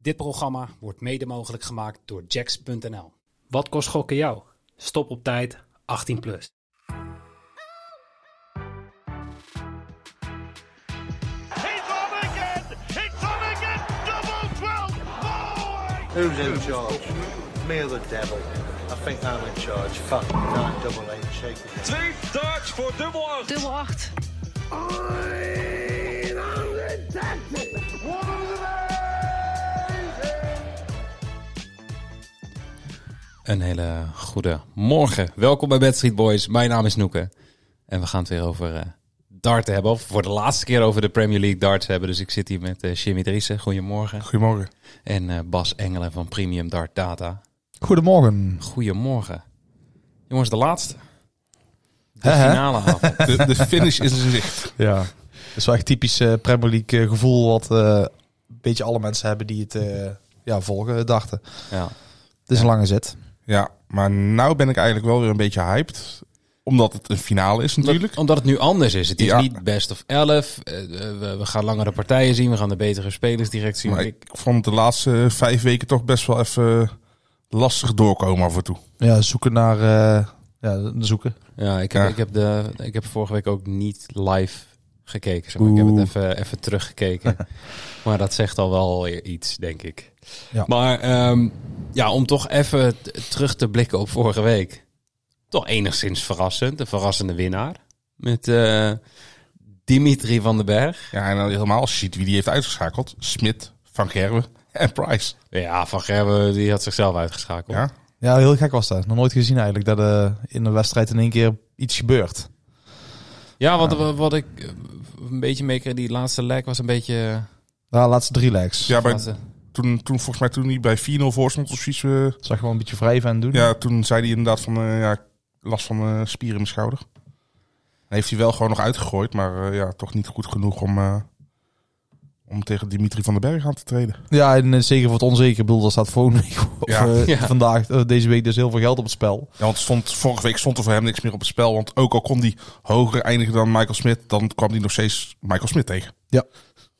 Dit programma wordt mede mogelijk gemaakt door Jacks.nl. Wat kost gokken jou? Stop op tijd 18 plus. He's on again! It's on again! Double 12! Who's in charge? Me or the devil? I think I'm in charge. Fuck, nine double eight, shake it. Twee darts voor dubbel 8. Dubbel 8. Een hele goede morgen. Welkom bij Bad Street Boys. Mijn naam is Noeke. En we gaan het weer over eh darten hebben. Of voor de laatste keer over de Premier League darts hebben. Dus ik zit hier met eh Jimmy Driessen. Goedemorgen. Goedemorgen. En eh, Bas Engelen van Premium Dart Data. Goedemorgen. Goedemorgen. Jongens, de laatste. De finale avond. De, de finish is in zicht. Ja. Dat is wel echt typisch Premier League gevoel wat een beetje alle mensen hebben die het ja, volgen, dachten. Ja. Het is een lange zit. Ja, maar nou ben ik eigenlijk wel weer een beetje hyped. Omdat het een finale is natuurlijk. Omdat, omdat het nu anders is. Het is Ja. niet best of 11. Eh, we, we gaan langere partijen zien. We gaan de betere spelers direct zien. Maar Ik- ik vond de laatste vijf weken toch best wel even lastig doorkomen af en toe. Ja, zoeken naar... eh, ja, zoeken. Ja, ik heb, Ja. Ik, heb de, ik heb vorige week ook niet live gekeken. Zeg maar. Ik heb het even, even teruggekeken. maar dat zegt al wel weer iets, denk ik. Ja. Maar ehm, ja, om toch even terug te blikken op vorige week. Toch enigszins verrassend. Een verrassende winnaar. Met eh, Dimitri van den Berg. Ja, en dan helemaal als je ziet wie die heeft uitgeschakeld. Smit, Van Gerwen en Price. Ja, Van Gerwen die had zichzelf uitgeschakeld. Ja, Ja, heel gek was dat. Nog nooit gezien eigenlijk, dat er in een wedstrijd in één keer iets gebeurt. Ja, wat, wat, wat ik een beetje meekreeg, die laatste leg was een beetje... Ja, laatste drie legs. ja bij, laatste- toen, toen volgens mij toen hij bij 4-0 voor stond of zoiets. eh, Zag gewoon een beetje wrijven en doen. ja, toen zei hij inderdaad van eh, ja, last van eh spieren in mijn schouder. Heeft hij wel gewoon nog uitgegooid, maar eh, ja, toch niet goed genoeg om, eh, om tegen Dimitri van den Berg aan te treden. Ja, en eh, zeker voor het onzeker. Ik bedoel, er staat volgende week of Ja. eh, Ja. vandaag, eh, deze week dus heel veel geld op het spel. Ja, want stond, vorige week stond er voor hem niks meer op het spel. Want ook al kon hij hoger eindigen dan Michael Smit, dan kwam hij nog steeds Michael Smit tegen.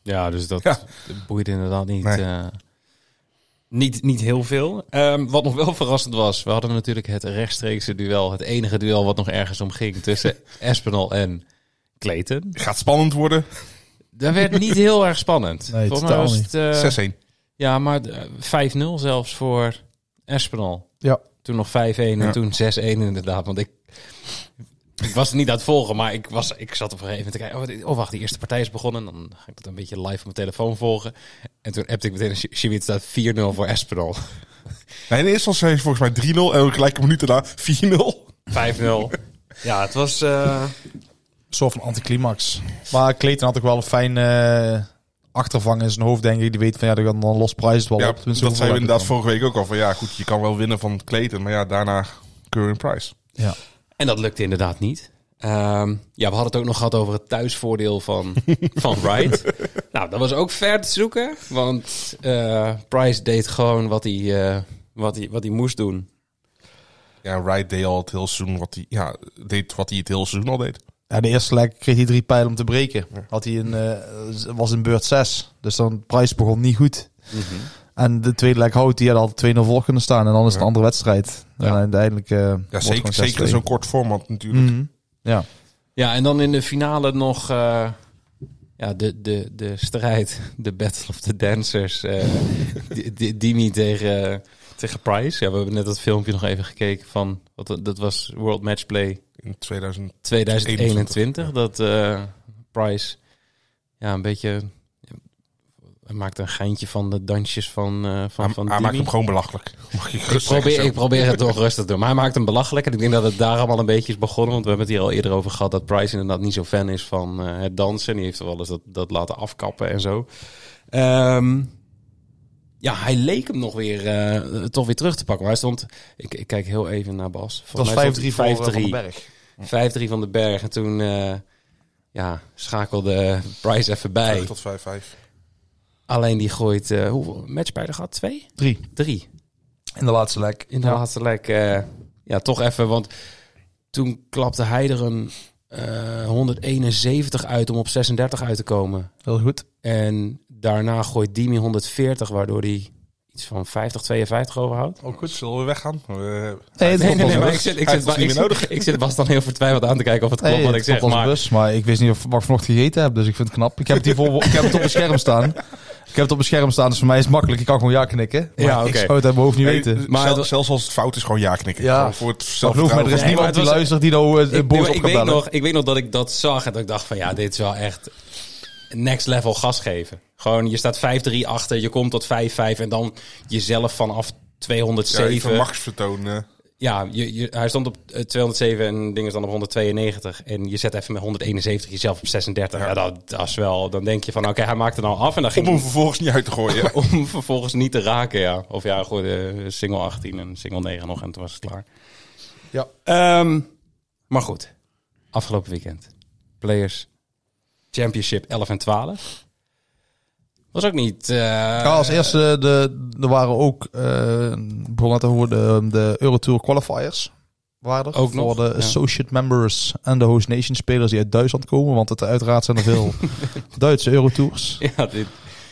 Ja, dus dat Ja. boeide inderdaad niet, Nee. eh, niet, niet heel veel. Ehm, wat nog wel verrassend was, we hadden natuurlijk het rechtstreekse duel, het enige duel wat nog ergens om ging tussen Espinal en Clayton. Gaat spannend worden. Dat werd niet heel erg spannend. Nee, Volgens mij was het eh, 6-1. ja, maar eh, 5-0 zelfs voor Espinal. Ja. Toen nog 5-1 en Ja. toen 6-1 inderdaad. Want ik, ik was het niet aan het volgen, maar ik, was, ik zat op een gegeven moment te kijken. Oh, oh, wacht, die eerste partij is begonnen. Dan ga ik dat een beetje live op mijn telefoon volgen. En toen appte ik meteen, Jimmy, het staat 4-0 voor Espinal. Nee, in eerste hij volgens mij 3-0 en gelijk een minuut daarna 4-0. 5-0. ja, het was... eh, Een soort van anticlimax. Maar Clayton had ook wel een fijn eh, achtervang in zijn hoofd, denk ik. Die weet van, ja, dan, Price het wel Ja, op. Tenminste, dat zei we inderdaad vorige week ook al. Van ja, goed, je kan wel winnen van Clayton, maar ja, daarna Curry en Price. Ja. En dat lukte inderdaad niet. Ehm, ja, we hadden het ook nog gehad over het thuisvoordeel van, van Wright. nou, dat was ook ver te zoeken. Want eh, Price deed gewoon wat hij, eh, wat, hij, wat hij moest doen. Ja, Wright deed al het hele seizoen wat hij, ja, deed wat hij het hele seizoen al deed. Ja, de eerste leg kreeg hij drie pijlen om te breken. Had hij een, eh, was in beurt 6. Dus dan Price begon niet goed. En de tweede leg houdt hij had al 2-0 voor kunnen staan. En dan is het een andere wedstrijd. En uiteindelijk... eh, Ja, zeker, zeker in 6-2. zo'n kort format natuurlijk. Mhm. Ja. Ja, en dan in de finale nog eh, ja, de, de, de strijd. De Battle of the Dancers. eh Di- Di- Dimi tegen, tegen Price. Ja, we hebben net dat filmpje nog even gekeken van... Wat, dat was World Matchplay In 2000. 2021 dat eh, Price ja een beetje hij maakte een geintje van de dansjes van eh van Hij, van hij maakt hem gewoon belachelijk. Mag ik probeer, ik probeer het toch rustig te doen. Maar hij maakt hem belachelijk. En ik denk dat het daar allemaal een beetje is begonnen. Want we hebben het hier al eerder over gehad dat Price inderdaad niet zo fan is van eh, het dansen. En die heeft wel eens dat, dat laten afkappen en zo. Ehm, ja, hij leek hem nog weer eh, toch weer terug te pakken. Maar hij stond... Ik, ik kijk heel even naar Bas. Het was 5-3 Volgens mij voor stond eh, hij Van den Berg. 5-3 van de berg. En toen eh, ja, schakelde Price even bij. Terug tot 5-5. Alleen die gooit... eh hoeveel matchpijlen gehad? Twee? Drie. Drie. In de laatste leg. In de Ja. laatste lek. eh, ja, toch even. Want toen klapte hij er een eh, 171 uit om op 36 uit te komen. Heel goed. En daarna gooit Dimi 140, waardoor hij iets van 50, 52 overhoudt. Ook goed. Zullen we weggaan? We- Nee, het Nee, nee, nee, maar ik zit, ik, zit, ik, zit, ik zit Bas dan heel vertwijfeld aan te kijken of het klopt Nee, wat het ik zeg. Maar bus, maar ik wist niet of wat ik vanochtend gegeten heb, dus ik vind het knap. Ik heb het, hier voor, ik heb het op mijn scherm staan. Ik heb het op mijn scherm staan, dus voor mij is het makkelijk. Ik kan gewoon ja knikken. Maar Ja, ik oké. zou het uit mijn hoofd niet Nee, weten. maar Maar het- zelfs als het fout is, gewoon ja knikken. Ja. Gewoon voor het Maar geloof mij, er is Nee, maar niemand het die luistert die nou eh, ik, boos ik, op kan weet bellen. nog, ik weet nog dat ik dat zag en dat ik dacht van ja, dit is wel echt next level gas geven. Gewoon, je staat 5-3 achter, je komt tot 5-5 en dan jezelf vanaf Ja, 207... even machtsvertoon. eh. Ja, je, je, hij stond op eh, 207 en dingen dan op 192. En je zet even met 171 jezelf op 36. Ja, dat, dat is wel... Dan denk je van, oké, hij maakt er nou af. En dan Om ging hem vervolgens niet uit te gooien. ja. om vervolgens niet te raken, ja. Of ja, gewoon de single 18 en single 9 nog en toen was het klaar. Ja. Ehm, maar goed, afgelopen weekend. Players Championship 11 en 12. Was ook niet... eh, Ja, als eerste, de, er waren ook, eh begon net over de, de Eurotour qualifiers. Waren er Ook voor nog, de ja. associate members en de host nation spelers die uit Duitsland komen. Want het, uiteraard zijn er veel Duitse Eurotours. Ja, dit,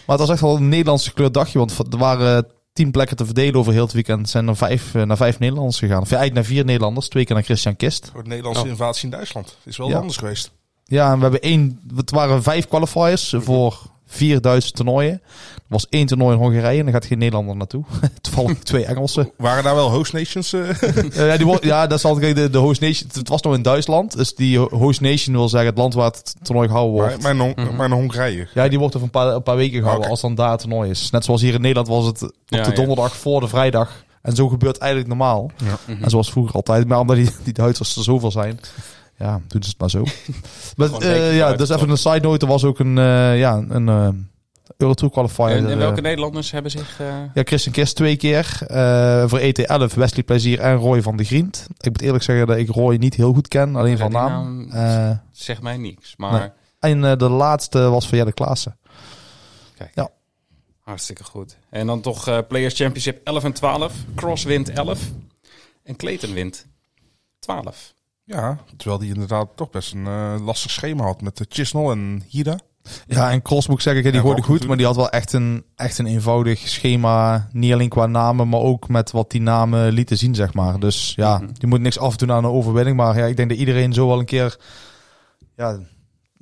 Maar het was echt wel een Nederlandse kleurd dagje. Want er waren tien plekken te verdelen over heel het weekend. Zijn er vijf, eh, naar vijf Nederlanders gegaan. Of eigenlijk naar vier Nederlanders. Twee keer naar Christian Kist. Voor de Nederlandse Oh. invasie in Duitsland. Is wel Ja. anders geweest. Ja, en we hebben één. Het waren vijf qualifiers voor vier Duitse toernooien. Er was één toernooi in Hongarije en daar gaat geen Nederlander naartoe. Toevallig twee Engelsen. Waren daar wel host nations? eh? Eh, ja, die, ja, dat is altijd de, de host nation. Het was nog in Duitsland. Dus die ho- host nation wil zeggen het land waar het toernooi gehouden wordt. maar, maar, in Hong- maar in Hongarije. Ja, die wordt over een paar, een paar weken gehouden als dan daar het toernooi is. Net zoals hier in Nederland was het op Ja, de ja. donderdag voor de vrijdag. En zo gebeurt eigenlijk normaal. En zoals vroeger altijd. Maar omdat die, die Duitsers er zoveel zijn. Ja, doen ze het maar zo. maar, weekje ja, dus even een side note. Er was ook een, eh, ja, een Eurotour qualifier. en, en welke Nederlanders hebben zich... ja, Christian Kist twee keer. Voor ET11 Wesley Plezier en Roy van de Grient. Ik moet eerlijk zeggen dat ik Roy niet heel goed ken. Alleen Ja, van naam. naam zegt mij niks, maar... Nee. en de laatste was van Jelle Klaassen. Kijk. Ja. Hartstikke goed. En dan toch Players Championship 11 en 12. Cross wint 11. En Clayton wint 12. Ja, terwijl die inderdaad toch best een eh, lastig schema had met de Chisnell en Hida. Ja, en Cross moet ik zeggen, die Ja, Walker goed. Maar die had wel echt een, echt een eenvoudig schema. Niet alleen qua namen, maar ook met wat die namen lieten zien, zeg maar. Dus ja, Mhm. die moet niks afdoen aan een overwinning. Maar ja, ik denk dat iedereen zo wel een keer... Ja, zo'n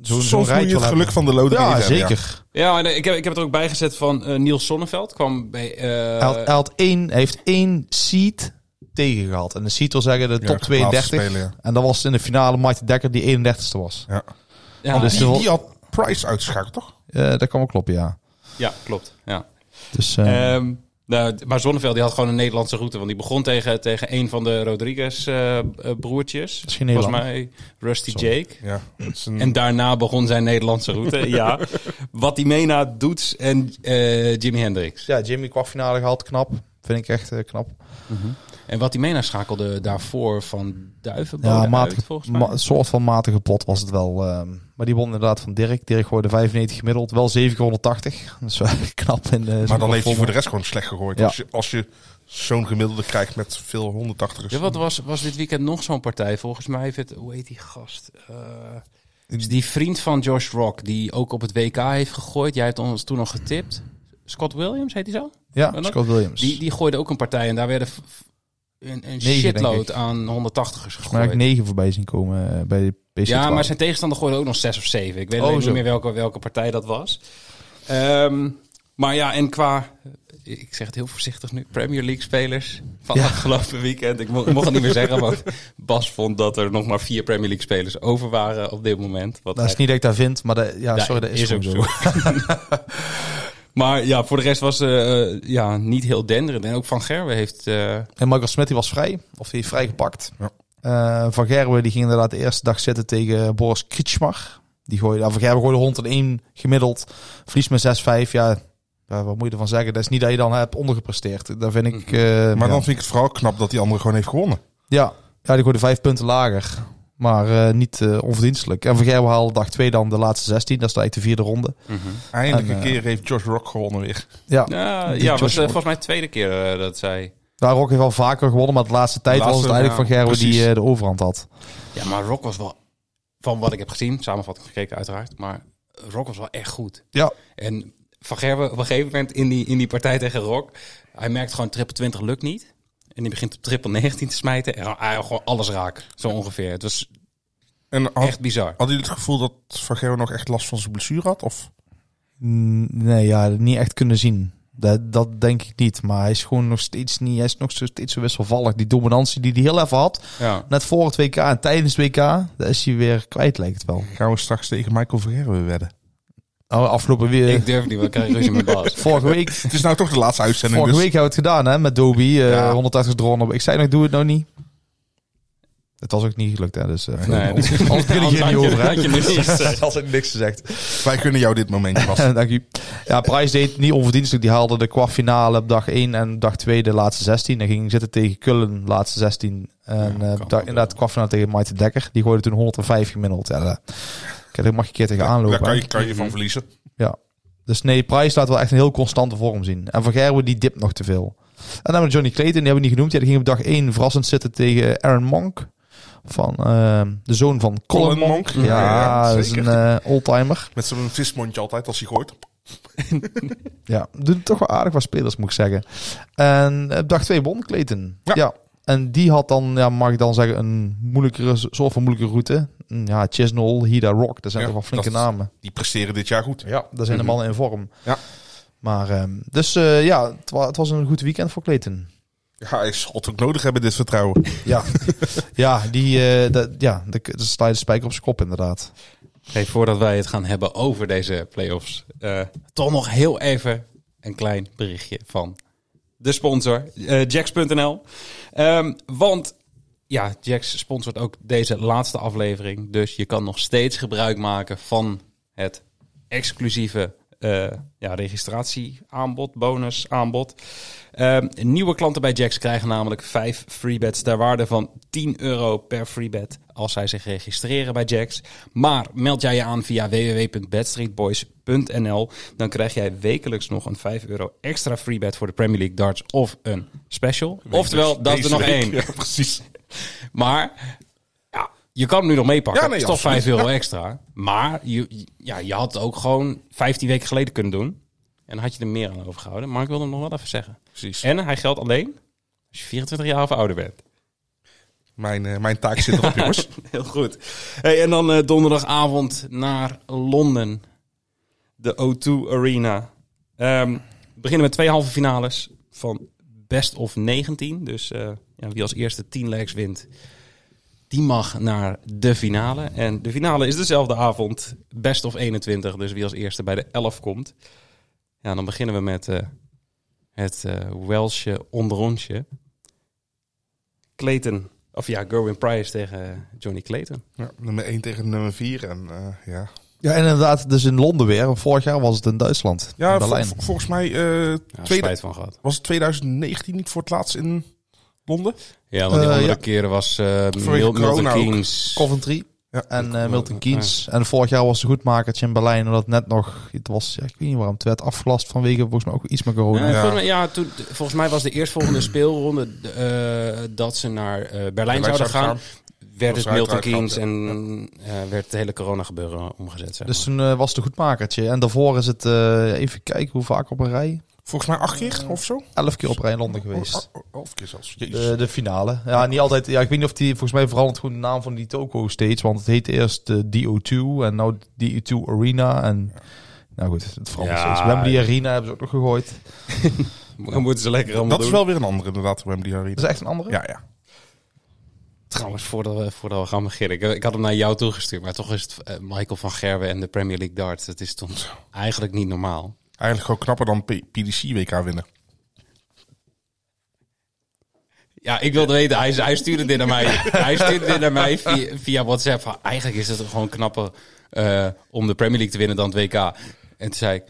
zo'n Soms moet rijtje je het geluk van de loterij hebben. Ja, hebben, zeker. Ja, en, eh, ik, heb, ik heb het er ook bij gezet van eh, Niels Sonneveld. Kwam bij... eh, Hij, had, hij, had één, hij heeft één seed tegen gehad. En de wil zeggen de top geplaatst 32. spelen, ja. En dat was in de finale Martin Dekker die 31ste was. Ja. ja, dus Die, had Price uitgeschakeld, toch? Eh, dat kan wel kloppen, ja. ja, klopt. Ja. Dus eh, Ehm, nou, maar Zonneveld die had gewoon een Nederlandse route. Want die begon tegen, tegen een van de Rodriguez eh, eh, geen Volgens mij Rusty Sorry. Jake. Ja. Een, En daarna begon zijn Nederlandse route. ja. Wat die mena Doets en eh, Jimi Hendrix. ja, Jimmy kwartfinale gehaald, knap. Vind ik echt knap. En wat die mena schakelde daarvoor van Duivenbode Ja, uit, matige, volgens mij. ma- een soort van matige pot was het wel. ehm, maar die won inderdaad van Dirk. Dirk gooide 95 gemiddeld. Wel 780. Dat is wel knap. In, eh, maar dan heeft hij voor de rest gewoon slecht gegooid. Ja. Als je, als je zo'n gemiddelde krijgt met veel 180ers. ja, wat was, was dit weekend nog zo'n partij? Volgens mij heeft het, hoe heet die gast? Eh, is die vriend van Josh Rock, die ook op het WK heeft gegooid. Jij hebt ons toen nog getipt. Scott Williams, heet hij zo? Ja? Scott Williams. Die, die gooide ook een partij en daar werden een, shitload aan 180ers maar ik gegooid. 9 voorbij zien komen eh, bij de PC. Ja, maar zijn tegenstander gooide ook nog 6 of 7. Ik weet Oh, niet meer welke, welke partij dat was. Ehm, maar ja, en qua, ik zeg het heel voorzichtig nu, Premier League spelers van Ja. afgelopen weekend. Ik, mo ik mocht het niet meer zeggen, want Bas vond dat er nog maar vier Premier League spelers over waren op dit moment. Wat Dat is hij- niet dat ik daar vind, maar dat, ja, Ja, sorry, dat is, is ook zo. Maar ja, voor de rest was eh ja, niet heel denderend. En ook Van Gerwe heeft... eh, En Michael Smit die was vrij, of die heeft vrijgepakt. Ja. Eh, van Gerwen die ging inderdaad de eerste dag zitten tegen Boris Kritschmar. Die gooide, nou, van Gerwen gooide 101 gemiddeld, verlies met 6-5. Ja, ja, wat moet je ervan zeggen? Dat is niet dat je dan hebt ondergepresteerd. Daar vind ik... eh, Maar ja. dan vind ik het vooral knap dat die andere gewoon heeft gewonnen. Ja, ja die gooide vijf punten lager. Maar eh, niet eh, onverdienstelijk. En Van Gerwen haalde dag 2 dan de laatste 16. Dat is eigenlijk de vierde ronde. Eindelijk En, een eh, keer heeft Josh Rock gewonnen weer. Ja, ja, ja was Rock. volgens mij de tweede keer dat zij... daar ook heeft wel vaker gewonnen. Maar de laatste tijd De laatste, was het eigenlijk ja, Van Gerwen die eh, de overhand had. Ja, maar Rock was wel van wat ik heb gezien, samenvatting gekeken uiteraard, maar Rock was wel echt goed. Ja, En Van Gerwen op een gegeven moment in die, in die partij tegen Rock, hij merkt gewoon triple 20 lukt niet. En die begint op triple 19 te smijten en hij had gewoon alles raak, zo ongeveer. Het was En had, echt bizar. hadden jullie het gevoel dat Van nog echt last van zijn blessure had? Of? Nee, ja, niet echt kunnen zien. Dat, dat denk ik niet. Maar hij is gewoon nog steeds niet. Hij is nog steeds zo wisselvallig. Die dominantie die hij heel even had. Ja. Net voor het WK en tijdens het WK. Daar is hij weer kwijt, lijkt het wel. Gaan we straks tegen Michael Van Gerwen wedden? Oh, afgelopen weer. Ik durf niet, want ik krijg ruzie met Bas. Vorige week, Het is nou toch de laatste uitzending. vorige dus. week hebben we het gedaan hè, met Dobie. eh Ja. 180 dronen op. Ik zei nog, doe het nou niet. Het was ook niet gelukt, hè. Dus, eh, Nee, anders dus- anders begin ik hier Anders niet had je- over, hè. niet. Als ik niks gezegd. Wij kunnen jou dit momentje was. Dank u. Ja, Price deed niet onverdienstelijk. Die haalde de kwartfinale op dag 1 en dag 2 de laatste 16. Dan ging zitten tegen Kullen, laatste 16. En Ja, eh, kan dag, inderdaad de kwartfinale tegen Maite Dekker. Die gooide toen 105 gemiddeld. Ja, daar, mag je een keer tegen aanlopen. Daar kan je, kan je van verliezen. Dus nee, Price laat wel echt een heel constante vorm zien. En Van Gerwen die dipt nog te veel. En dan hebben we Johnny Clayton, die hebben we niet genoemd. Ja, die ging op dag 1 verrassend zitten tegen Aaron Monk. Van eh, de zoon van Colin, Colin Monk. Monk. Ja, Ja, dat is een eh, oldtimer. Met zo'n vismondje altijd als hij gooit. Ja, doet toch wel aardig wat spelers, moet ik zeggen. En op dag 2 won Clayton. Ja. Ja. En die had dan, ja, mag ik dan zeggen, een moeilijkere, soort van moeilijke route. Mm, Ja, Chisnall, Hida Rock, dat zijn Ja, toch wel flinke dat- namen. Die presteren dit jaar goed. Ja, daar zijn de mannen in vorm. Ja. Maar, ehm, dus eh, ja, het, wa- het was een goed weekend voor Clayton. Ja, hij zal het ook nodig hebben, dit vertrouwen. Ja, ja, die, eh dat, ja, de, de sta je de spijker op zijn kop inderdaad. Hey, voordat wij het gaan hebben over deze playoffs, eh toch nog heel even een klein berichtje van de sponsor, eh Jax.nl. Ehm, want ja, Jax sponsort ook deze laatste aflevering. Dus je kan nog steeds gebruik maken van het exclusieve eh, ja, registratieaanbod, bonusaanbod. Ehm, nieuwe klanten bij Jax krijgen namelijk 5 freebets ter waarde van 10 euro per freebet als zij zich registreren bij Jax. Maar meld jij je aan via www.badstreetboys.nl, dan krijg jij wekelijks nog een 5 euro extra freebet voor de Premier League darts of een special. Oftewel, dat is er nog één. Ja, precies. Maar je kan hem nu nog meepakken. Ja, nee, het is toch absoluut. 5 euro extra. Maar je, ja, je had het ook gewoon 15 weken geleden kunnen doen. En dan had je er meer aan overgehouden. Maar ik wilde hem nog wel even zeggen. precies. En hij geldt alleen als je 24 jaar of ouder bent. Mijn, eh, mijn taak zit erop, jongens. Heel goed. Hey, en dan eh, donderdagavond naar Londen. De O2 Arena. Ehm, we beginnen met twee halve finales van best of 19. Dus eh, ja, wie als eerste 10 legs wint, die mag naar de finale. En de finale is dezelfde avond, best of 21. Dus wie als eerste bij de 11 komt. Ja, dan beginnen we met eh, het eh Welsche onderrondje. Clayton, of ja, Gerwin Price tegen Johnny Clayton. Ja, nummer 1 tegen nummer 4. En eh, ja, Ja, en inderdaad, dus in Londen weer. Vorig jaar was het in Duitsland. ja in vol- volgens mij eh, Ja, tweede, spijt van gehad. was het 2019 niet voor het laatst in Londen. Ja, want die Eh, andere ja. keren was eh Mil Milton. Keynes. Coventry Ja. en eh, Milton Keynes. En vorig jaar was de goedmakertje in Berlijn. Omdat het net nog, het was, ja, ik weet niet waarom, het werd afgelast vanwege volgens mij ook iets met corona. Ja, Ja. volgens, mij, ja, toen, volgens mij was de eerstvolgende speelronde eh, dat ze naar eh, Berlijn, zouden gaan. Werd het Milton Keynes en eh, werd het hele corona gebeuren omgezet. Zeg Dus toen was het de goedmakertje. En daarvoor is het, eh, even kijken hoe vaak op een rij. Volgens mij acht keer of zo. Elf keer op rij in Londen geweest. Oh, oh, elf keer zelfs. De, de finale. Ja, niet altijd. Ja, ik weet niet of die volgens mij verandert gewoon de naam van die toko steeds. Want het heette eerst de DO2 en nou DO2 Arena. En nou goed, het verandert Ja. steeds. Wembley Arena hebben ze ook nog gegooid. Dan moeten ze lekker allemaal dat is wel weer een andere inderdaad, Wembley Arena. Dat is echt een andere? Ja, ja. Trouwens, voordat we, voordat we gaan beginnen. Ik, ik had hem naar jou toegestuurd, maar toch is het eh, Michael van Gerwen en de Premier League darts. Dat is soms eigenlijk niet normaal. Eigenlijk gewoon knapper dan P- PDC WK winnen. Ja, ik wilde weten, hij, hij stuurde dit naar mij. hij stuurde dit naar mij via, via WhatsApp. Van, Eigenlijk is het gewoon knapper eh, om de Premier League te winnen dan het WK. En toen zei ik,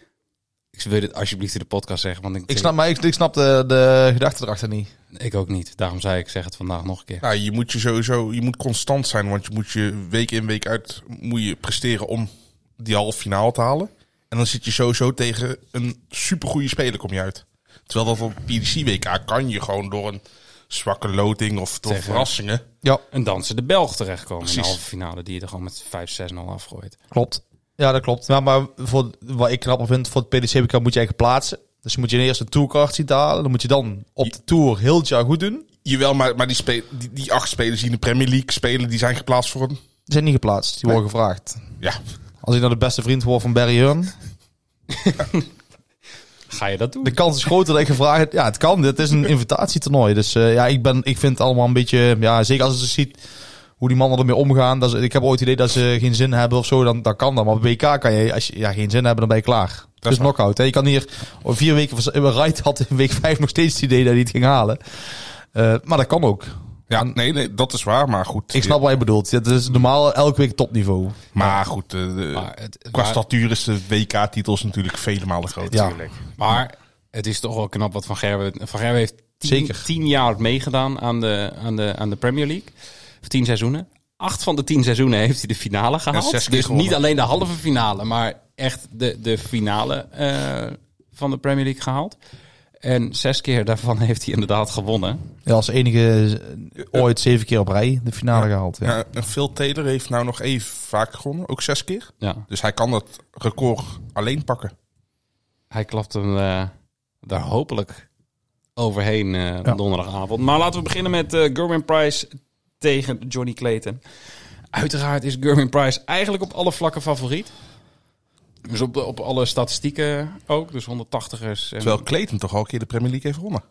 ik wil dit alsjeblieft in de podcast zeggen. Want ik, Ik snap, maar ik, ik snap de, de gedachte erachter niet. ik ook niet. Daarom zei ik, zeg het vandaag nog een keer. Nou, je moet je sowieso, je moet constant zijn, want je moet je week in week uit moet je presteren om die halve finale te halen. En dan zit je sowieso tegen een supergoeie speler kom je uit. Terwijl dat op PDC WK kan je gewoon door een zwakke loting of door Tegen- verrassingen. Ja, En dan ze de Belg terechtkomen in de Precies. halve finale. Die je er gewoon met 5-6-0 afgooit. klopt. Ja, dat klopt. Maar, maar voor, wat ik knapper vind, voor het PDCBK moet je eigenlijk plaatsen. Dus je moet je eerst een tourkaart zien te halen. Dan moet je dan op de tour heel het jaar goed doen. Jawel, maar, maar die, spe- die, die acht spelers die in de Premier League spelen, die zijn geplaatst voor een... Die zijn niet geplaatst. Die Nee. worden gevraagd. Ja, Als ik nou de beste vriend word van Barry Hearn, Ga je dat doen? de kans is groter dat ik gevraagd Ja, het kan. Dit is een invitatietoernooi. Dus eh, ja, ik, ben, ik vind het allemaal een beetje... Ja, zeker als je ziet hoe die mannen ermee omgaan. Dat is, ik heb ooit het idee dat ze geen zin hebben of zo. Dan, dan kan dat. Maar op WK kan je, als je ja, geen zin hebben, dan ben je klaar. Het is knock-out. Je kan hier vier weken... Wright had in week vijf nog steeds het idee dat hij het ging halen. Eh, maar dat kan ook. Ja nee, nee, dat is waar, maar goed. Ik snap wat je bedoelt. Het is normaal elke week topniveau. Maar goed, eh, de- Maar het, qua maar- statuur is de WK-titels natuurlijk vele malen groter. Ja. Maar het is toch wel knap wat Van Gerwen... Van Gerwen heeft tien, Zeker. tien jaar meegedaan aan de, aan, de, aan de Premier League. Of tien seizoenen. Acht van de tien seizoenen heeft hij de finale gehaald. dus gewonnen. niet alleen de halve finale, maar echt de, de finale eh, van de Premier League gehaald. En zes keer daarvan heeft hij inderdaad gewonnen. Ja, als enige ooit zeven keer op rij de finale gehaald. Ja. Phil Taylor heeft nou nog even vaak gewonnen, ook zes keer. Ja, Dus hij kan dat record alleen pakken. hij klapt hem eh, daar hopelijk overheen eh, Ja. donderdagavond. Maar laten we beginnen met eh Gerwin Price tegen Johnny Clayton. Uiteraard is Gerwin Price eigenlijk op alle vlakken favoriet. Dus op, op alle statistieken ook. Dus 180ers. En Terwijl Clayton toch al een keer de Premier League heeft gewonnen.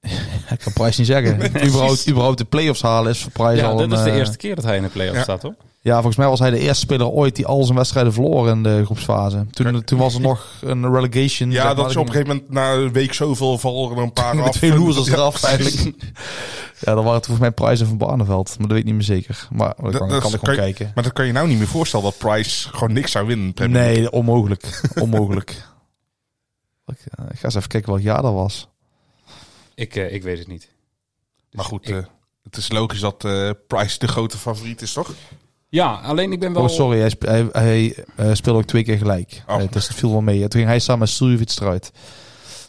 Ik kan Price niet zeggen. überhaupt, überhaupt de play-offs halen is voor Price ja, al dit een... is de eh, eerste keer dat hij in de play-off ja. staat, hoor. Ja, volgens mij was hij de eerste speler ooit die al zijn wedstrijden verloor in de groepsfase. Toen, toen was er nog een relegation. Ja, zeg dat is op een gegeven moment na een week zoveel vallen er een paar af. twee losers eraf eigenlijk. Ja, dan waren het volgens mij Price en Van Barneveld. Maar dat weet ik niet meer zeker. Maar dat kan, Dat- kan ik gewoon je- kijken. Maar dat kan je nou niet meer voorstellen dat Price gewoon niks zou winnen. Nee, onmogelijk. onmogelijk. Ik, eh, ik ga eens even kijken welk jaar dat was. Ik, eh, ik weet het niet. Maar goed, ik- eh, het is logisch dat eh, Price de grote favoriet is, toch? Ja, alleen ik ben wel... Oh, sorry. Hij, sp- hij, hij speelde ook twee keer gelijk. Oh. Dus het viel wel mee. Toen ging hij samen met Suljovic eruit.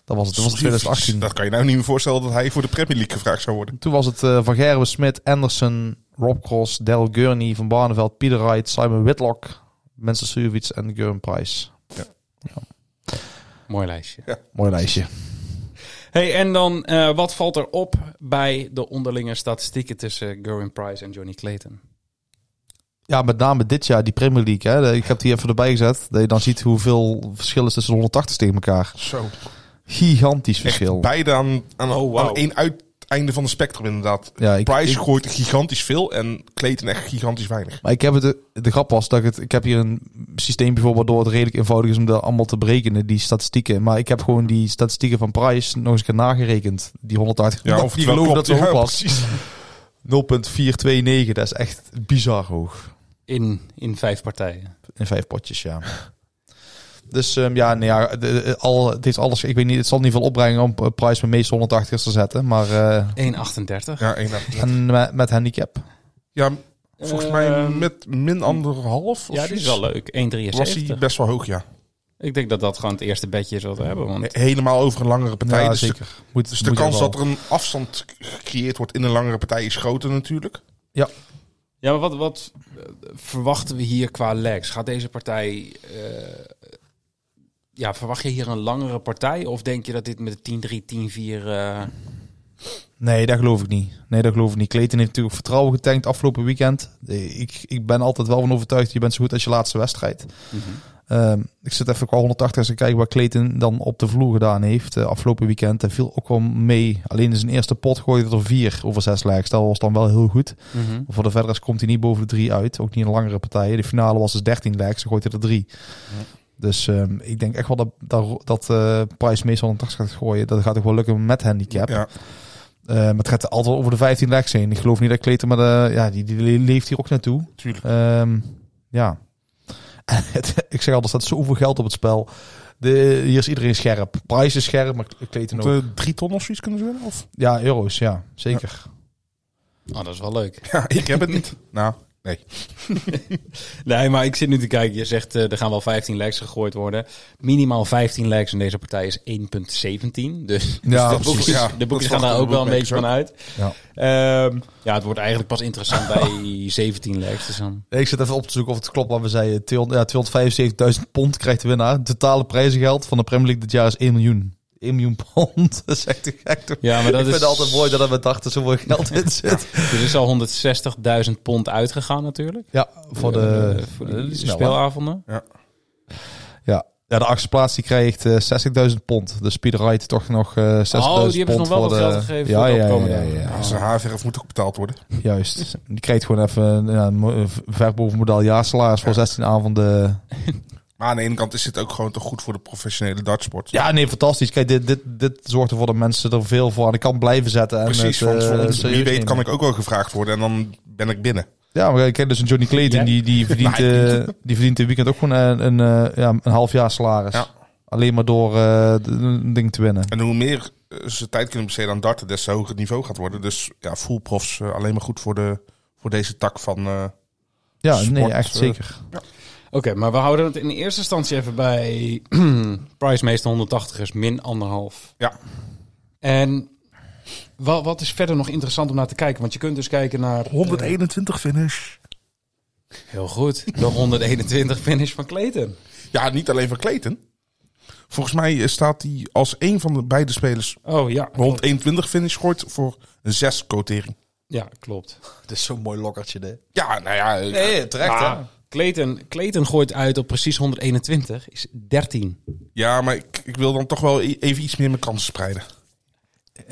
Dat was het. Dat was 2018. Dat kan je nou niet meer voorstellen dat hij voor de Premier League gevraagd zou worden. Toen was het eh, Van Gerwen, Smit, Anderson, Rob Cross, Daryl Gurney, Van Barneveld, Pieter Wright, Simon Whitlock, Mensen Suljovic en Gurren Price. Mooi lijstje. Mooi lijstje. Hey, en dan, eh, wat valt er op bij de onderlinge statistieken tussen Gerwin Price en Johnny Clayton? Ja, met name dit jaar, die Premier League. Hè. Ik heb die even erbij gezet. Dat je dan ziet hoeveel verschil is tussen de 180 tegen elkaar. Zo. Gigantisch Echt verschil. beide aan, aan, Oh, aan één uiteinde van de spectrum inderdaad. Ja, ik, Price ik- gooit gigantisch veel en Clayton echt gigantisch weinig. maar ik heb het, de, de grap was dat ik het, ik heb hier een systeem bijvoorbeeld waardoor het redelijk eenvoudig is om dat allemaal te berekenen, die statistieken. Maar ik heb gewoon die statistieken van Price nog eens een keer nagerekend. Die 180. Ja, of die het geloven dat hoog was. precies. 0.429, dat is echt bizar hoog. In, in vijf partijen. In vijf potjes, ja. Dus ehm, ja, nee, ja de- de- al, het heeft alles. Ik weet niet, het zal niet veel opbrengen om eh, Price met meeste 180ers te zetten. Maar eh, 1,38. Ja, één en met, met handicap. Ja, volgens mij Ehm, met min anderhalf of Ja, die is wel leuk. 1,73. was hij best wel hoog, ja. Ik denk dat dat gewoon het eerste bedje is wat we hebben. Want Helemaal over een langere partij. Ja, dus de, zeker. Moet, dus de moet kans er wel. dat er een afstand gecreëerd wordt in een langere partij is groter natuurlijk. Ja, maar wat, wat eh, verwachten we hier qua legs? Gaat deze partij... eh, ja, verwacht je hier een langere partij? Of denk je dat dit met de 10-3, 10-4... eh, Nee, dat geloof ik niet. Nee, dat geloof ik niet. Clayton heeft natuurlijk vertrouwen getankt afgelopen weekend. Ik, ik ben altijd wel van overtuigd, je bent zo goed als je laatste wedstrijd. Ehm, ik zit even qua 180 te kijken wat Clayton dan op de vloer gedaan heeft eh, afgelopen weekend. Hij viel ook wel mee. Alleen in zijn eerste pot gooide er vier over zes legs. Dat was dan wel heel goed. mhm. Voor de verdere komt hij niet boven de drie uit. Ook niet in langere partijen. De finale was dus 13 legs. Dan gooit hij er drie. Dus ehm, ik denk echt wel dat, dat, dat eh, Price meestal 180 gaat gooien. Dat gaat ook wel lukken met handicap. Ja. Eh, maar het gaat altijd over de 15 legs heen. Ik geloof niet dat Clayton, maar de, ja, die, die leeft hier ook naartoe. Tuurlijk. Ehm, ja. Ik zeg altijd, er staat zoveel geld op het spel. De, hier is iedereen scherp. Price is scherp, maar Clayton ook. De drie ton of zoiets kunnen ze winnen? Of? Ja, euro's, ja. Zeker. Oh, dat is wel leuk. Ja, ik heb het niet. Nou, Nee. Nee, maar ik zit nu te kijken. Je zegt eh, er gaan wel 15 legs gegooid worden. Minimaal 15 legs in deze partij is 1,17. Dus Ja, de boekjes, Ja, de boekjes gaan daar ook wel een beetje van uit. Ja. Ehm, ja, het wordt eigenlijk pas interessant bij 17 legs. Dus dan... Ik zit even op te zoeken of het klopt wat we zeiden. 200 ja, 275.000 pond krijgt de winnaar. Totale prijzengeld van de Premier League dit jaar is 1 miljoen. 1 miljoen pond. Dat is echt te gek toch? Ja, maar dat ik is vind het altijd mooi dat er met dachten zoveel geld in zit. Er is al 160.000 pond uitgegaan natuurlijk. Ja, voor de, Eh, voor de speelavonden. Ja. ja, de achtste plaats die krijgt eh 60.000 pond. Peter Wright toch nog eh 60.000 Oh, die hebben ze pond nog wel voor wat de... geld gegeven ja, voor ja, ja, opkomende ja, jaar. ja, Zijn haarverf moet ook betaald worden. Juist. Die krijgt gewoon even ja, een ver boven model jaarsalaris voor 16 avonden. Maar aan de ene kant is dit ook gewoon toch goed voor de professionele dartsport. Ja, nee, fantastisch. Kijk, dit, dit, dit zorgt ervoor dat mensen er veel voor aan de kant blijven zetten. En Precies, het, want eh, wie weet nemen. kan ik ook wel gevraagd worden en dan ben ik binnen. Ja, maar kijk, dus een Johnny Clayton, die, die, verdient, Nee, eh, die verdient een weekend ook gewoon een, een, eh, ja, een half jaar salaris. Ja. Alleen maar door eh, een ding te winnen. En hoe meer eh, ze tijd kunnen besteden aan darten, des te hoger het niveau gaat worden. Dus ja, full profs eh, alleen maar goed voor, de, voor deze tak van... eh, Ja, sport, nee, echt eh, zeker. Oké, maar we houden het in eerste instantie even bij price meestal 180 is min anderhalf. Ja. En wat, wat is verder nog interessant om naar te kijken? Want je kunt dus kijken naar... eh, 121 finish. heel goed. De 121 finish van Clayton. Ja, niet alleen van Clayton. Volgens mij eh, staat hij als een van de beide spelers Oh ja. rond 21 finish gooit voor een 6 quotering. Ja, klopt. Het is zo'n mooi lokkertje, dit. Ja, nou ja, eh, Nee, terecht, Ah, Clayton, Clayton gooit uit op precies 121. Is 13. ja maar ik, ik wil dan toch wel i- even iets meer mijn kansen spreiden.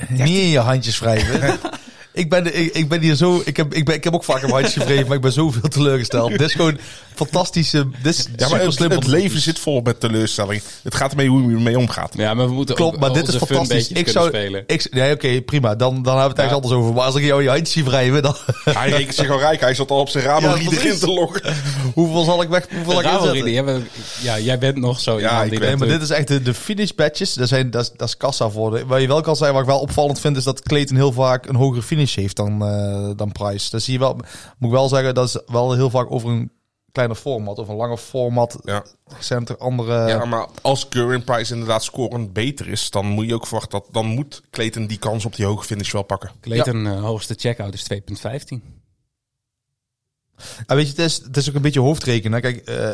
Niet in je handjes wrijven. ik, ben, ik, ik ben hier zo... Ik heb, ik, ben, ik heb ook vaak een handje gevreven, maar ik ben zoveel teleurgesteld. Dit is gewoon fantastische... Dit is Ja, maar het, slim het leven zit vol met teleurstelling. Het gaat ermee hoe je ermee omgaat. Ja, maar we moeten Klopt, ook maar dit is fantastisch. Ik zou, spelen. ik, nee, oké, prima. Dan, dan hebben we het ergens anders over. Maar als ik jou je handjes zie wrijven, dan... Hij rekent zich al rijk. Hij zat al op zijn ramen Ja, om iedereen precies. te lokken. hoeveel zal ik weg... Hoeveel zal ik inzetten? ja, jij bent nog zo Ja, ik Nee, maar dit is echt de, de finish badges. Dat, zijn, dat, is, dat is kassa voor. De, waar je wel kan zeggen, wat ik wel opvallend vind, is dat Clayton heel vaak een hogere finish heeft dan, eh, dan Price. Dat zie je wel. Moet ik wel zeggen, dat is wel heel vaak over een kleiner format of een langer format. Ja. Zijn er andere. Ja, maar als Curran Price inderdaad scorend beter is, dan moet je ook verwachten dat dan moet Clayton die kans op die hoge finish wel pakken. Clayton eh, hoogste checkout is 2.15. Ah, weet je, het is, het is ook een beetje hoofdrekenen. Kijk, eh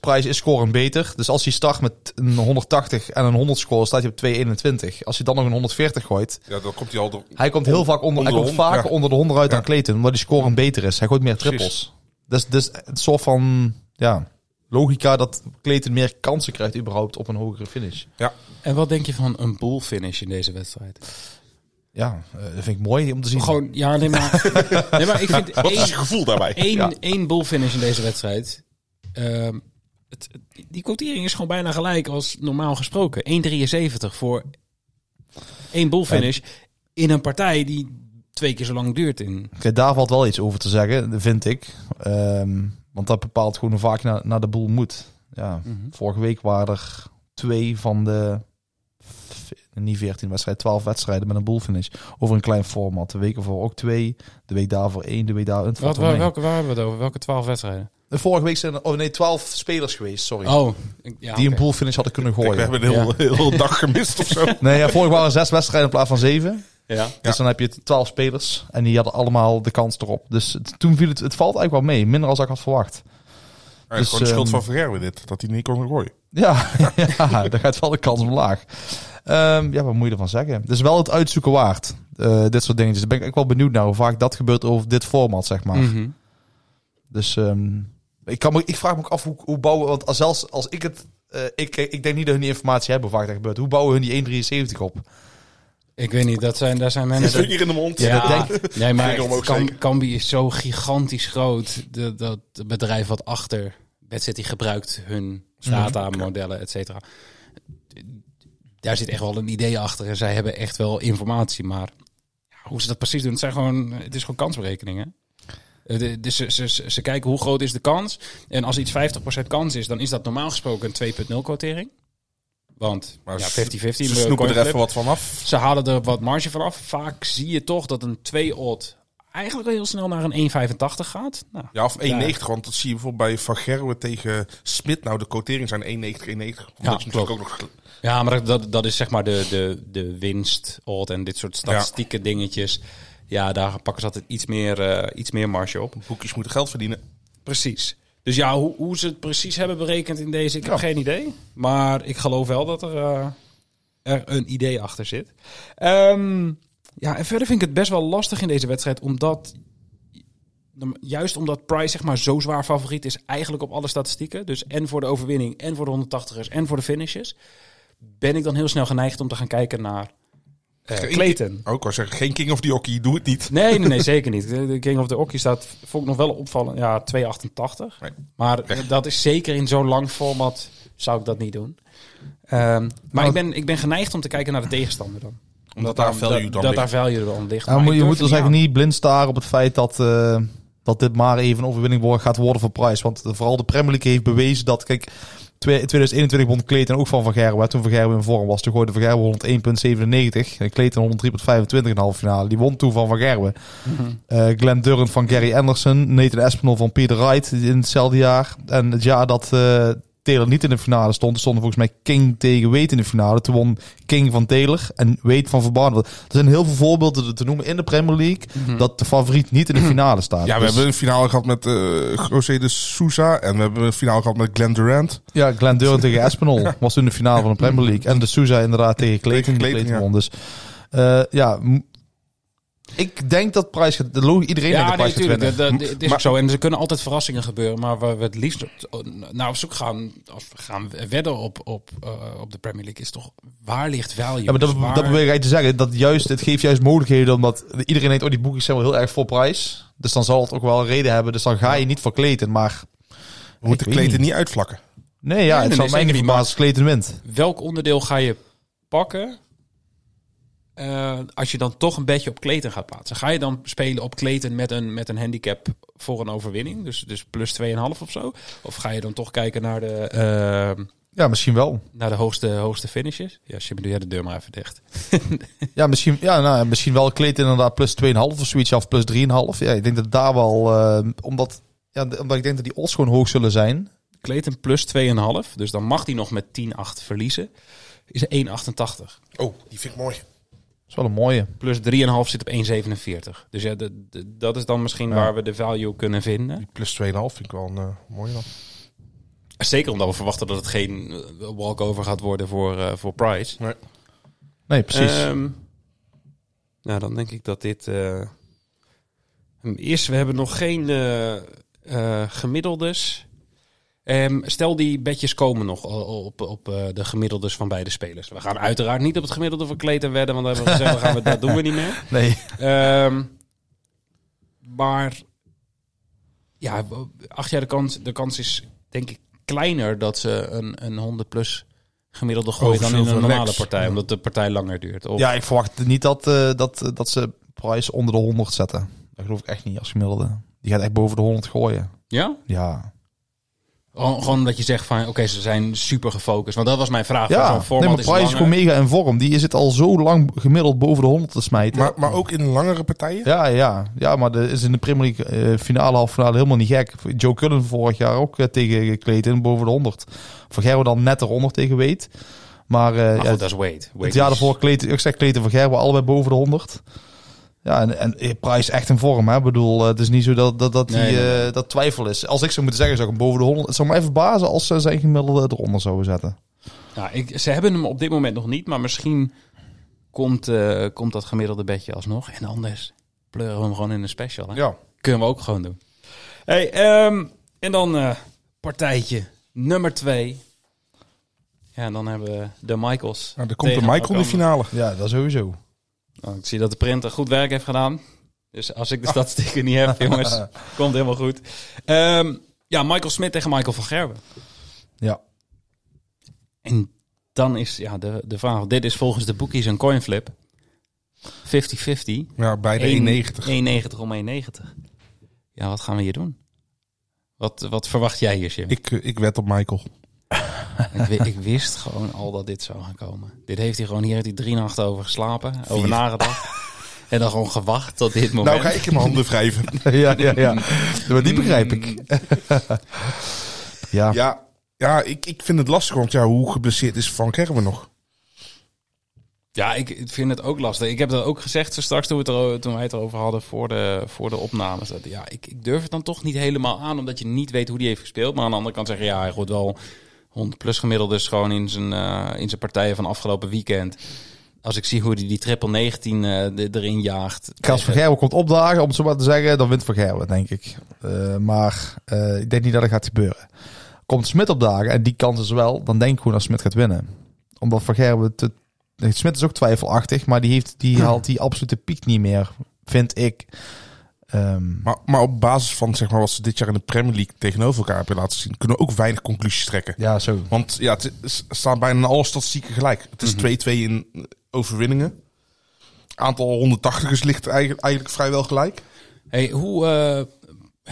Price is scoren beter. Dus als je start met een 180 en een 100 score, staat je op 221. Als je dan nog een 140 gooit, Ja, dan komt hij al door. Hij komt heel vaak onder, Onder hij de komt hond- vaker ja. onder de 100 uit dan Ja. Clayton, omdat die score beter is. Hij gooit meer trippels. Dus, dus het soort van ja, logica dat Clayton meer kansen krijgt überhaupt op een hogere finish. En wat denk je van een bull finish in deze wedstrijd? Ja, eh, dat vind ik mooi om te zien. Gewoon, ja, nee, maar, nee, maar ik vind Wat is één, je gevoel daarbij? één, Ja. één bull finish in deze wedstrijd. ehm, het, het- die quotering is gewoon bijna gelijk als normaal gesproken. 1,73 voor één bull finish in een partij die twee keer zo lang duurt in. Kijk, daar valt wel iets over te zeggen, vind ik. Ehm, want dat bepaalt gewoon hoe vaak je naar, naar de boel moet. Ja, Mhm. vorige week waren er twee van de niet 14 wedstrijden, 12 wedstrijden met een boel finish over een klein format. De week ervoor ook twee, de week daarvoor één, de week daar. het valt Wat, wel waar, welke, waar hebben we het over? Welke 12 wedstrijden? De vorige week zijn er, oh nee, 12 spelers geweest, sorry. Oh, ik- ja, die een pool finish hadden kunnen gooien. we hebben een heel, heel dag gemist of zo. Nee, ja, vorig waren zes wedstrijden in plaats van zeven. Ja. Dus dan heb je 12 spelers en die hadden allemaal de kans erop. Dus het- toen viel het, het valt eigenlijk wel mee, minder als ik had verwacht. Ja, Dus, gewoon de schuld ehm, van Vergerwe dit, dat hij niet kon gooien. Ja, ja daar gaat wel de kans omlaag. Ehm, ja, wat moet je ervan zeggen? Het is wel het uitzoeken waard, eh, dit soort dingetjes. Daar ben ik ook wel benieuwd naar hoe vaak dat gebeurt over dit format, zeg maar. Mhm. Dus ehm, ik, kan me, ik vraag me ook af hoe, hoe bouwen... Want als, zelfs als ik het... eh, ik, ik denk niet dat hun die informatie hebben hoe vaak dat gebeurt. Hoe bouwen hun die 1,73 op? Ik weet niet, dat zijn, daar zijn mensen... vinger in de mond. Ja, nee, maar. Cambi is zo gigantisch groot. Dat, dat het bedrijf wat achter Bad City gebruikt hun data-modellen, et cetera. Daar zit echt wel een idee achter. En zij hebben echt wel informatie. Maar hoe ze dat precies doen, het, zijn gewoon, het is gewoon kansberekeningen. Eh, Dus ze, ze, ze, ze kijken hoe groot is de kans. En als iets 50% kans is, dan is dat normaal gesproken een 2.0 quotering. Want Maar ja, 50-50. ze- snoepen er even wat van af. Ze halen er wat marge van af. Vaak zie je toch dat een 2-odd eigenlijk heel snel naar een 1,85 gaat. Nou, Ja, of 1,90. Want dat zie je bijvoorbeeld bij Van Gerwen tegen Smit. Nou, de quoteringen zijn 1,90, 1,90. Ja, dat is natuurlijk ook nog... Ja, maar dat, dat is zeg maar de, de, de winst, odd en dit soort statistieke dingetjes. Ja, daar pakken ze altijd iets meer, eh, iets meer marge op. Boekjes moeten geld verdienen. Precies. Dus ja, hoe, hoe ze het precies hebben berekend in deze, ik heb geen idee. Maar ik geloof wel dat er, eh, er een idee achter zit. Ehm, ja, en verder vind ik het best wel lastig in deze wedstrijd, omdat... Juist omdat Price zeg maar zo zwaar favoriet is, eigenlijk op alle statistieken. Dus en voor de overwinning, en voor de 180ers, en voor de finishes. Ben ik dan heel snel geneigd om te gaan kijken naar Clayton. Ook al zeggen, geen King of the Hockey, doe het niet. Nee, nee, nee, zeker niet. De King of the Hockey staat, vond ik nog wel opvallen, ja, 2,88. Nee. Maar dat is zeker in zo'n lang format zou ik dat niet doen. Ehm, maar Nou, ik, ben, ik ben geneigd om te kijken naar de tegenstander dan. Omdat daar value dat, dan dat ligt. daar value dan ligt. Ja, Maar moet, ik je moet dus eigenlijk niet blind staren op het feit dat, eh, dat dit maar even een overwinning wordt, gaat worden voor Price. Want eh, vooral de Premier League heeft bewezen dat, kijk, twee- in 2021 won Clayton ook van Van Gerwen. Toen Van Gerwen in vorm was, toen gooide Van Gerwen 101,97 en Clayton 103,25 in de halve finale. Die won toen van Van Gerwen. Mhm. Eh, Glenn Durant van Gary Anderson, Nathan Espinel van Peter Wright in hetzelfde jaar. En het jaar dat eh, Taylor niet in de finale stond, stonden volgens mij King tegen Wade in de finale. Toen won King van Taylor en Wade van Barneveld. Er zijn heel veel voorbeelden te noemen in de Premier League dat de favoriet niet in de finale staat. Ja, we Dus- hebben een finale gehad met eh José de Sousa. En we hebben een finale gehad met Glenn Durant. Ja, Glenn Durant tegen Espinol was toen de finale van de Premier League. En de Souza inderdaad tegen Clayton. die Clayton, Clayton ja. won. Dus eh, ja, ik denk dat de lo- Iedereen denkt Ja, dat nee, Price gaat winnen. dat- dat- Het is Maar- ook zo. En er kunnen altijd verrassingen gebeuren. Maar waar we het liefst naar op zoek gaan, als we gaan wedden op, op, eh, op de Premier League, is toch waar ligt value? Ja, maar dat, Dus waar- dat probeer ik eigenlijk te zeggen. Dat juist, het geeft juist mogelijkheden. Omdat iedereen denkt, oh die boekjes zijn wel heel erg voor prijs. Dus dan zal het ook wel een reden hebben. Dus dan ga je niet voor Clayton. Maar We moeten Clayton niet. niet uitvlakken. nee, ja, nee, het nee, zal mij zeker niet verbazen maar- als Clayton wint. welk onderdeel ga je pakken eh, als je dan toch een beetje op Clayton gaat plaatsen? Ga je dan spelen op Clayton met een, met een handicap voor een overwinning? Dus, dus plus 2,5 of zo? Of ga je dan toch kijken naar de, eh, Ja, misschien wel. naar de hoogste, hoogste finishes? Ja, Jimmy, doe jij de deur maar even dicht. Ja, misschien, ja, nou, misschien wel Clayton inderdaad plus 2,5 of zoiets. Of plus 3,5. Ja, ik denk dat daar wel... eh, omdat, ja, omdat ik denk dat die odds gewoon hoog zullen zijn. Clayton plus 2,5. Dus dan mag hij nog met 10,8 verliezen. Is 1,88. Oh, die vind ik mooi. Dat is wel een mooie. Plus 3,5 zit op 1,47. Dus ja, de- de- dat is dan misschien Ja. waar we de value kunnen vinden. Die plus 2,5 vind ik wel een mooie dan. Zeker omdat we verwachten dat het geen eh, walkover gaat worden voor, eh, voor Price. Nee, precies. Ehm, nou, dan denk ik dat dit hem is. We hebben nog geen gemiddeldes. Ehm, stel die bedjes komen nog op, op eh, de gemiddeldes van beide spelers. We gaan uiteraard niet op het gemiddelde van Clayton wedden, want dan hebben we gezegd, gaan we, dat doen we niet meer. nee. Ehm, maar ja, acht jaar de kans, de kans is denk ik kleiner dat ze een, een 100 plus gemiddelde gooien dan in een normale partij, Ja. omdat de partij langer duurt. Of, Ja, ik verwacht niet dat, eh, dat, dat ze Price onder de 100 zetten. Dat geloof ik echt niet als gemiddelde. Die gaat echt boven de 100 gooien. ja? Ja. Gewoon, gewoon dat je zegt van, oké, ze zijn super gefocust. Want dat was mijn vraag. Ja, nee, maar is Price is langer. gewoon mega in vorm. Die zit al zo lang gemiddeld boven de 100 te smijten. Maar, maar ook in langere partijen? Ja, ja. Ja, maar dat is in de Premier League eh, finale, halve finale helemaal niet gek. Joe Cullen vorig jaar ook eh, tegen Clayton boven de 100. Van Gerwen dan net eronder tegen Weet. Maar, eh, Maar ja, goed, dat is Wade. Het jaar is- daarvoor Clayton, ik zeg Clayton van Gerwen allebei boven de 100. Ja, en, en eh, Price echt in vorm. Hè? Ik bedoel, eh, het is niet zo dat, dat, dat, die, Nee, nee, eh, dat twijfel is. Als ik zou moeten zeggen, zou ik hem boven de 100... Het zou mij verbazen als ze zijn gemiddelde eronder zouden zetten. Nou, ik, ze hebben hem op dit moment nog niet, maar misschien komt, eh, komt dat gemiddelde bedje alsnog. En anders pleuren we hem gewoon in een special. Hè? Ja. Kunnen we ook gewoon doen. Hey, ehm, en dan eh, partijtje nummer twee. Ja, en dan hebben we de Michaels. Nou, er komt de Michael in de finale. Ja, dat sowieso. Oh, ik zie dat de printer goed werk heeft gedaan. Dus als ik de statistieken niet heb, jongens, komt helemaal goed. Ehm, ja, Michael Smit tegen Michael van Gerwen. Ja. En dan is ja, de, de vraag, dit is volgens de bookies een coinflip. 50-50. Ja, bij de 1,90. 1,90 om 1,90. Ja, wat gaan we hier doen? Wat, wat verwacht jij hier, Jim? Ik, eh, ik wed op Michael. Ik, ik wist gewoon al dat dit zou gaan komen. Dit heeft hij gewoon, hier heeft hij drie nachten over geslapen, over nagedacht. En dan gewoon gewacht tot dit moment. Nou ga ik in mijn handen wrijven. ja, ja, ja. Maar die begrijp ik. ja. Ja, ja ik, ik vind het lastig, want ja, hoe geblesseerd is Van Gerwen nog? Ja, ik vind het ook lastig. Ik heb dat ook gezegd zo straks toen, we het er, toen wij het erover hadden voor de, voor de opnames. Dat, ja, ik, ik durf het dan toch niet helemaal aan, omdat je niet weet hoe die heeft gespeeld. Maar aan de andere kant zeggen, ja, hij gooit wel 100 plus gemiddeld dus gewoon in zijn, eh, in zijn partijen van afgelopen weekend. Als ik zie hoe hij die triple 19 eh, erin jaagt. Als Van Gerwen komt opdagen, om het zo maar te zeggen, dan wint Van Gerwen, denk ik. Eh, maar ik denk niet dat het gaat gebeuren. Komt Smit opdagen, en die kans is wel, dan denk ik gewoon dat Smit gaat winnen. Omdat Van Gerwen... Te... Smit is ook twijfelachtig, maar die, heeft, die haalt die absolute piek niet meer, vind ik. Ehm, Maar, maar op basis van zeg maar, wat ze dit jaar in de Premier League tegenover elkaar hebben laten zien, kunnen we ook weinig conclusies trekken. ja, zo. Want ja, het is- staan bijna alle statistieken gelijk. Het is 2-2 in overwinningen. Aantal 180ers ligt eigenlijk, eigenlijk vrijwel gelijk. Hey, hoe eh,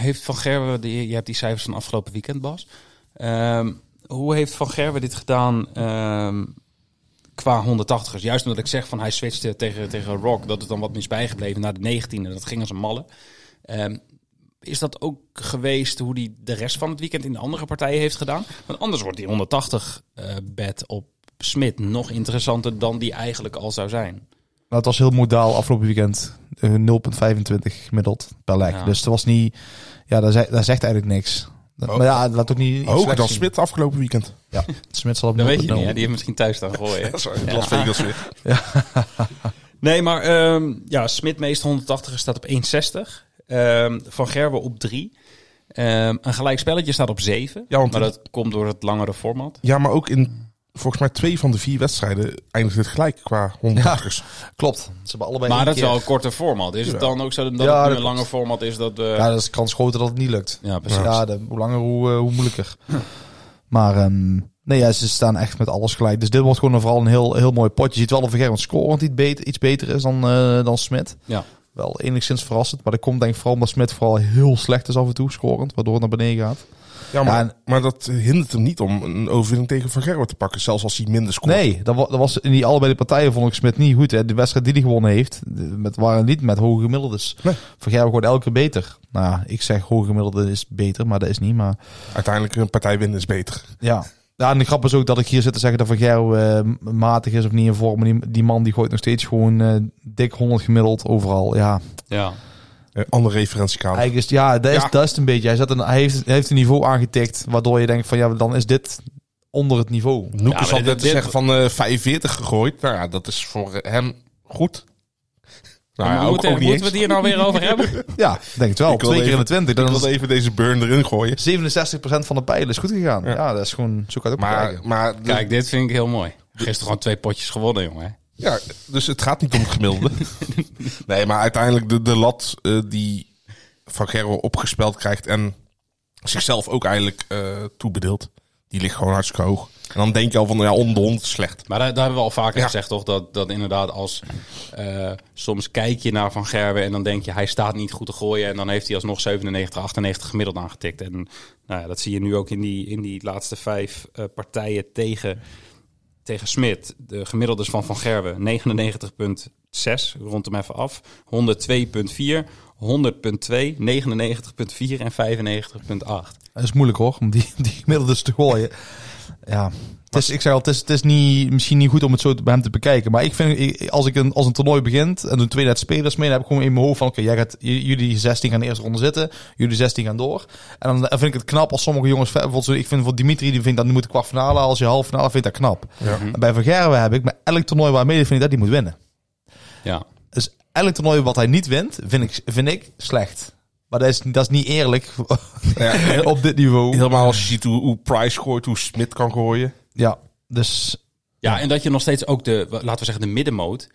heeft Van Gerwen, die, je hebt die cijfers van afgelopen weekend, Bas. Ehm, hoe heeft Van Gerwen dit gedaan ehm, qua 180ers? Juist omdat ik zeg van hij switchte tegen, tegen Rock, dat is dan wat mis bijgebleven naar de 19e. Dat ging als een malle. Ehm, is dat ook geweest hoe hij de rest van het weekend in de andere partijen heeft gedaan? Want anders wordt die 180 eh bed op Smit nog interessanter dan die eigenlijk al zou zijn. Nou, het was heel modaal afgelopen weekend. Eh, 0,25 gemiddeld per leg. Ja. Dus het was niet... Ja, zegt, dat zegt eigenlijk niks. Dat- maar ja, laat ook niet... Hoger slecht dan. Smit afgelopen weekend. Ja, Smit zal op Dat weet je 0,0. niet, hè? die heeft misschien thuis staan gooien. Dat is in Las Vegas weer. Nee, maar ehm, ja, Smit meest 180 staat op 1,60. Ehm, Van Gerwen op 3. Ehm, een gelijk spelletje staat op 7. Ja, want- maar dat komt door het langere format. Ja, maar ook in volgens mij twee van de vier wedstrijden eindigt het gelijk qua 180ers. Klopt. Ze hebben allebei Maar dat is wel een korte format. Is het dan ook zo dat Ja, het een langer format is dat we... Ja, dat is kans groter dat het niet lukt. Ja, precies. Ja, de, hoe langer, hoe, eh, hoe moeilijker. Maar ehm, nee, ja, ze staan echt met alles gelijk. Dus dit wordt gewoon vooral een heel, heel mooi potje. Je ziet wel dat Vergerend scorend iets beter, iets beter is dan, eh, dan Smit. Ja. Wel enigszins verrassend. Maar dat komt denk ik vooral omdat Smit vooral heel slecht is af en toe scorend. Waardoor het naar beneden gaat. Ja, maar, Ja, en- maar dat hindert hem niet om een overwinning tegen Van Gerwen te pakken. Zelfs als hij minder scoort. Nee, dat, dat was in die allebei de partijen vond ik Smit niet goed. Hè. De wedstrijd die hij gewonnen heeft, met, waren niet met hoge gemiddeldes. Nee. Van Gerwen wordt elke keer beter. Nou, ja, ik zeg hoge gemiddelde is beter, maar dat is niet. Maar Uiteindelijk een partij winnen is beter. Ja. Ja, en de grap is ook dat ik hier zit te zeggen dat Van Gerwen eh, matig is of niet in vorm. Maar die, die man die gooit nog steeds gewoon eh, dik 100 gemiddeld overal. Ja, Ja. Andere referentiekader. eigenlijk is, ja, dat is, Ja. dat is het een beetje. Hij, zet een, hij, heeft, hij heeft een niveau aangetikt waardoor je denkt van ja, dan is dit onder het niveau. Noeke Ja, zal te zeggen van eh 45 gegooid. Nou ja, dat is voor hem goed. Nou ja, Maar ook, moeten ook moeten we het hier nou weer over hebben? Ja, denk het wel. Ik wil Twee keer in de 20. Ik Dan wilde is even deze burn erin gooien. 67% van de pijlen is goed gegaan. Ja, Ja. dat is gewoon, zo kan het ook Maar, maar Kijk, dit vind ik heel mooi. Gisteren gewoon twee potjes gewonnen, jongen. Ja, dus het gaat niet om het gemiddelde. nee, maar uiteindelijk de, de lat eh, die Van Gerwen opgespeld krijgt en zichzelf ook eigenlijk eh toebedeelt. Die ligt gewoon hartstikke hoog. En dan denk je al van, ja, onder de hond slecht. Maar daar, daar hebben we al vaker Ja. gezegd, toch? Dat, dat inderdaad als... eh, soms kijk je naar Van Gerwen en dan denk je... hij staat niet goed te gooien. En dan heeft hij alsnog 97, 98 gemiddeld aangetikt. En nou ja, dat zie je nu ook in die, in die laatste vijf partijen tegen, tegen Smit. De gemiddeldes van Van Gerwen 99,6, rond hem even af. 102,4, 100,2, 99,4 en 95,8. Dat is moeilijk hoor, om die, die gemiddeldes te gooien. Ja, het is, ik zeg al, het is, het is niet, misschien niet goed om het zo bij hem te bekijken. Maar ik vind, als, ik een, als een toernooi begint en doen twee net spelers mee, dan heb ik gewoon in mijn hoofd van, oké, jij gaat, jullie 16 gaan de eerste ronde zitten, jullie 16 gaan door. En dan vind ik het knap als sommige jongens, bijvoorbeeld, ik vind voor Dimitri, die vindt dat nu moet de kwartfinale, als je halve finale, vind ik dat knap. En bij Van Gerwen heb ik, bij elk toernooi waar hij meedoet, vind ik dat hij moet winnen. Ja. Dus elk toernooi wat hij niet wint, vind ik, vind ik slecht. Maar dat is, dat is niet eerlijk Ja, op dit niveau. helemaal als je ziet hoe, hoe Price gooit, hoe Smit kan gooien. Ja, dus Ja, en dat je nog steeds ook de, laten we zeggen, de middenmoot,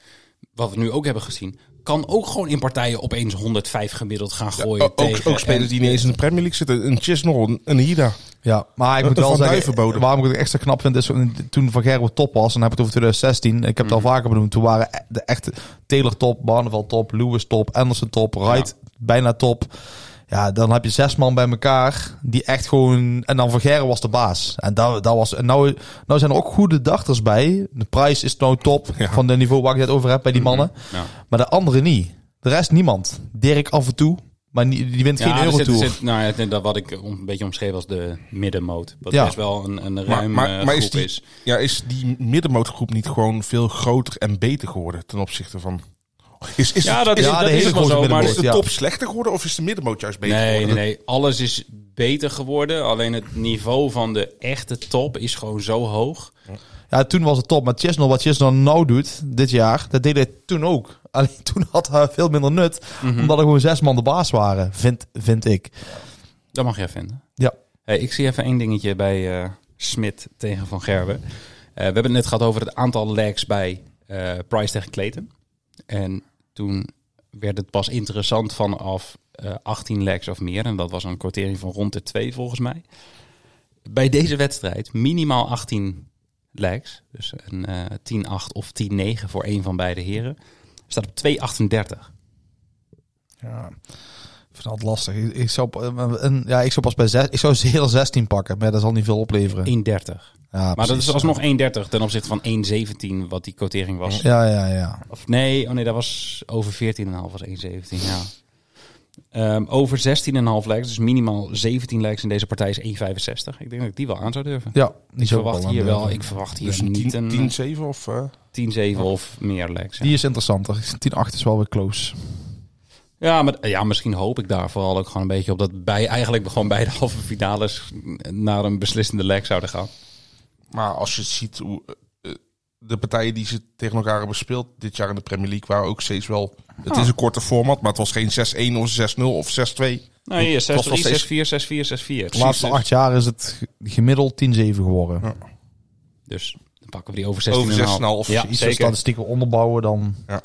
wat we nu ook hebben gezien, kan ook gewoon in partijen opeens 105 gemiddeld gaan gooien. ook, tegen. ook spelers die niet eens in de Premier League zitten. Een Chisnell, een, een Hida. Ja, maar ik moet wel zeggen, Duivenbode. waarom ik het extra knap vind, is toen Van Gerwen top was, en dan heb ik het over 2016, ik heb het al vaker benoemd, toen waren de echte Taylor top, Barneveld top, Lewis top, Anderson top, Wright bijna top. Ja, dan heb je zes man bij elkaar die echt gewoon... En dan Van Gerwen was de baas. En, dat, dat was, en nou, nou zijn er ook goede dachters bij. De prijs is nou top Ja. van de niveau waar ik het over heb bij die mannen. Ja. Maar de anderen niet. De rest niemand. Dirk af en toe, maar die wint geen Eurotour. zit- nou, ja, dat wat ik een beetje omschreef als de middenmoot. Wat Ja. best wel een, een Maar, ruim maar, maar is, groep die, is. Ja, is die middenmootgroep niet gewoon veel groter en beter geworden ten opzichte van... Is, is, Ja, dat, is, Ja, dat de is wel zo. Maar is de ja. top slechter geworden of is de middenmoot juist beter nee, nee, geworden? nee. Alles is beter geworden. Alleen het niveau van de echte top is gewoon zo hoog. Ja, toen was het top. Maar Chisnell, wat Chisnell nou doet dit jaar, dat deed hij toen ook. Alleen toen had hij veel minder nut, Mhm. omdat er gewoon zes man de baas waren, vind, vind ik. Dat mag jij vinden. Ja. Hey, ik zie even één dingetje bij eh, Smit tegen Van Gerwen. Eh, we hebben het net gehad over het aantal legs bij eh, Price tegen Clayton. En toen werd het pas interessant vanaf eh 18 legs of meer. En dat was een quotering van rond de 2 volgens mij. Bij deze wedstrijd minimaal 18 legs. Dus een eh 10-8 of 10-9 voor een van beide heren. Staat op 2,38. Ja, vind het altijd lastig. Ik, ik zou, eh, een, ja, ik zou pas bij zes, ik zou heel 16 pakken, maar dat zal niet veel opleveren. 1,30. Ja, Maar dat is alsnog 1,30 ten opzichte van 1,17 wat die quotering was. Ja, ja, ja. Of nee, oh nee, dat was over 14,5 was 1,17, ja. Ehm, over 16,5 legs, dus minimaal 17 legs in deze partij is 1,65. Ik denk dat ik die wel aan zou durven. Ja, die Ik verwacht hier wel, durven. ik verwacht hier Dus niet een 10-7 of... eh, 10-7 of meer legs. Ja. Die is interessanter. 10-8 is wel weer close. Ja, maar ja, misschien hoop ik daar vooral ook gewoon een beetje op dat bij eigenlijk gewoon bij de halve finales naar een beslissende leg zouden gaan. Maar als je ziet hoe eh, de partijen die ze tegen elkaar hebben gespeeld dit jaar in de Premier League waren ook steeds wel. Het is een korte format, maar het was geen 6-1 of 6-0 of 6-2. Nee, Het was wel 6-3, steeds- 6-4, 6-4, 6-4. De laatste acht jaar is het ge- gemiddeld 10-7 geworden. Ja. Dus dan pakken we die over 16,5. Over 16,5 of ja, Iets zeker. statistieken onderbouwen dan. Ja.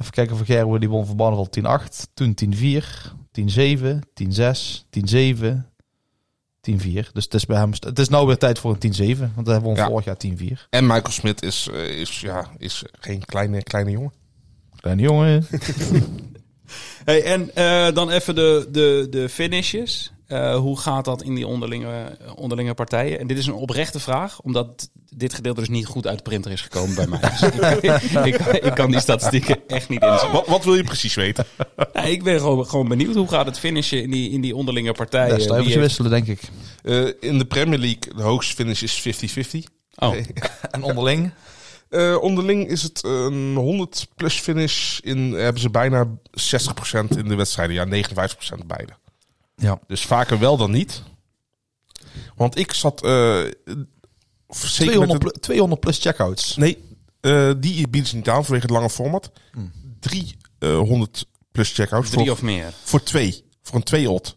Even kijken voor Gerwe, die won van Barneveld 10-8. Toen 10-4, 10-7, 10-6, 10-7, 10-4. Dus het is bij hem, het is nou weer tijd voor een 10-7. Want hij won Ja. vorig jaar 10-4. En Michael Smit is, eh, is, ja, is geen kleine, kleine jongen. Kleine jongen. Hey, en eh, dan even de, de, de finishes. Eh, hoe gaat dat in die onderlinge, onderlinge partijen? En dit is een oprechte vraag, omdat dit gedeelte dus niet goed uit de printer is gekomen bij mij. Dus ik, ik, ik kan die statistieken echt niet inzien. Wat, wat wil je precies weten? Nee, ik ben gewoon, gewoon benieuwd hoe gaat het finishen in die, in die onderlinge partijen. Heeft- wisselen, denk ik. Eh, in de Premier League, de hoogste finish is 50-50. Oh, En onderling? Eh, onderling is het een 100 plus finish. In, hebben ze bijna 60% in de wedstrijden. Ja, 59% beide. Ja. Dus vaker wel dan niet. Want ik zat... eh, zeker 200, met plu- 200 plus checkouts. Nee, eh, die bieden ze niet aan vanwege het lange format. Drie eh, 100 plus checkouts drie voor, of meer. voor twee. Voor een twee odd.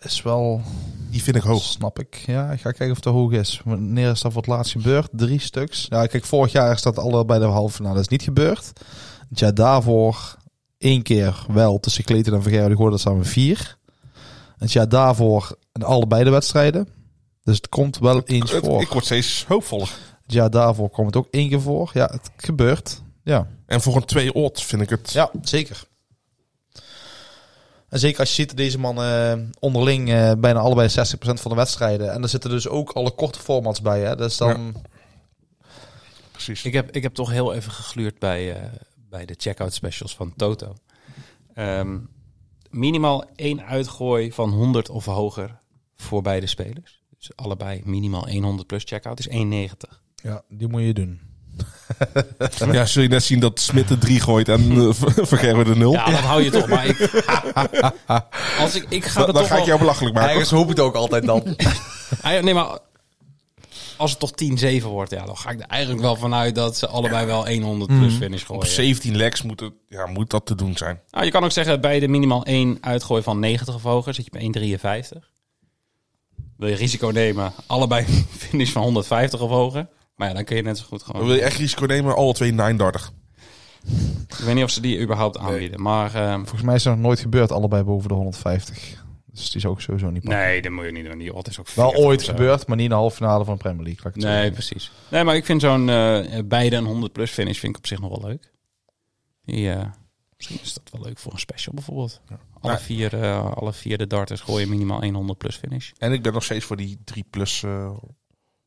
Is wel, Die vind ik hoog. snap ik. Ja, ik ga kijken of het hoog is. Wanneer is dat voor het laatst gebeurd? Drie stuks. Ja, kijk, vorig jaar is dat alle bij de halve finale is niet gebeurd. Het jaar daarvoor één keer wel tussen Kleten en Vergeer. Die hoorde dat samen vier. Het jaar daarvoor in allebei de wedstrijden. Dus het komt wel eens Het- voor. ik word steeds hoopvoller. Het jaar daarvoor kwam het ook één keer voor. Ja, het gebeurt. Ja. En voor een twee odd vind ik het... Ja, zeker. En zeker als je ziet dat deze mannen eh, onderling eh, bijna allebei 60% van de wedstrijden. En er zitten dus ook alle korte formats bij. Hè? Dus dan... Precies. Ik heb, ik heb toch heel even gegluurd bij, eh, bij de checkout specials van Toto. Ehm, minimaal één uitgooi van 100 of hoger voor beide spelers. Dus allebei minimaal 100 plus checkout is 1,90. Ja, die moet je doen. Ja, zul je net zien dat Smit de drie gooit en uh, Vergerwe de nul? Ja, dat hou je toch. Maar ik, als ik, ik ga Dan, er dan toch ga ik jou belachelijk maken. hoop ik het ook altijd dan. Ah, nee, maar als het toch 10-7 wordt, ja, dan ga ik er eigenlijk wel vanuit dat ze allebei wel 100 plus finish Op gooien. 17 legs moet, het, ja, moet dat te doen zijn. Nou, je kan ook zeggen bij de minimaal één uitgooi van 90 of hoger zit je bij 1,53. Wil je risico nemen, allebei finish van 150 of hoger. Maar ja, dan kun je net zo goed Dan gewoon... wil je echt risico nemen, alle twee 39. Ik weet niet of ze die überhaupt aanbieden. Maar ehm, Volgens mij is het nog nooit gebeurd, allebei boven de 150. Dus die is ook sowieso niet pakken. nee, dat moet je niet doen. Die odd is ook Wel 40 ooit gebeurd, maar niet in de halve finale van de Premier League. laat ik het zo Nee, zeggen. precies. Nee, maar ik vind zo'n eh, beide een 100 plus finish vind ik op zich nog wel leuk. Die, eh, misschien is dat wel leuk voor een special bijvoorbeeld. Alle, Ja. vier, eh, alle vier de darters gooien minimaal 100 plus finish. En ik ben nog steeds voor die 3 plus, eh,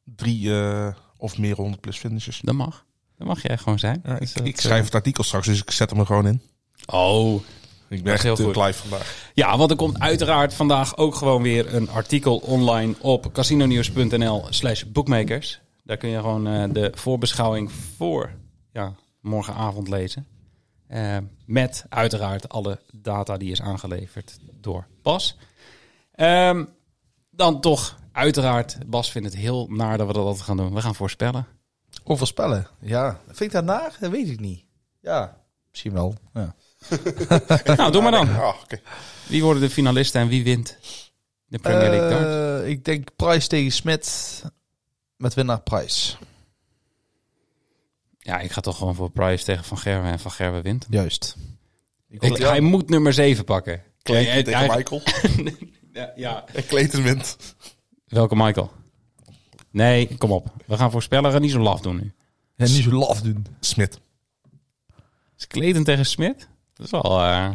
drie eh, of meer 100 plus finishes. Dat mag. Dat mag jij gewoon zijn. Ja, ik, Dus dat, ik schrijf het artikel straks, dus ik zet hem er gewoon in. Oh, Ik ben echt heel heel goed. live vandaag. Ja, want er komt uiteraard vandaag ook gewoon weer een artikel online op casinonews.nl slash bookmakers. Daar kun je gewoon eh, de voorbeschouwing voor ja, morgenavond lezen. Eh, met uiteraard alle data die is aangeleverd door Bas. Ehm, dan toch, uiteraard, Bas vindt het heel naar dat we dat altijd gaan doen. We gaan voorspellen. Overspellen. Ja. Vind ik dat naar? Dat weet ik niet. Ja, misschien wel. Ja. nou, doe maar dan. Oké. Wie worden de finalisten en wie wint de Premier League? Eh, ik denk Price tegen Smit met winnaar Price. Ja, ik ga toch gewoon voor Price tegen Van Gerwen en Van Gerwen wint. Juist. Ik Ik- hij moet nummer 7 pakken. Clayton Hij- tegen hij- Michael. Ja, ja. En Clayton wint. Welke Michael? Nee, kom op. We gaan voorspellen. Gaan niet zo laf doen nu. ja, niet zo laf doen. Smit. Is Clayton tegen Smit? Dat is wel... eh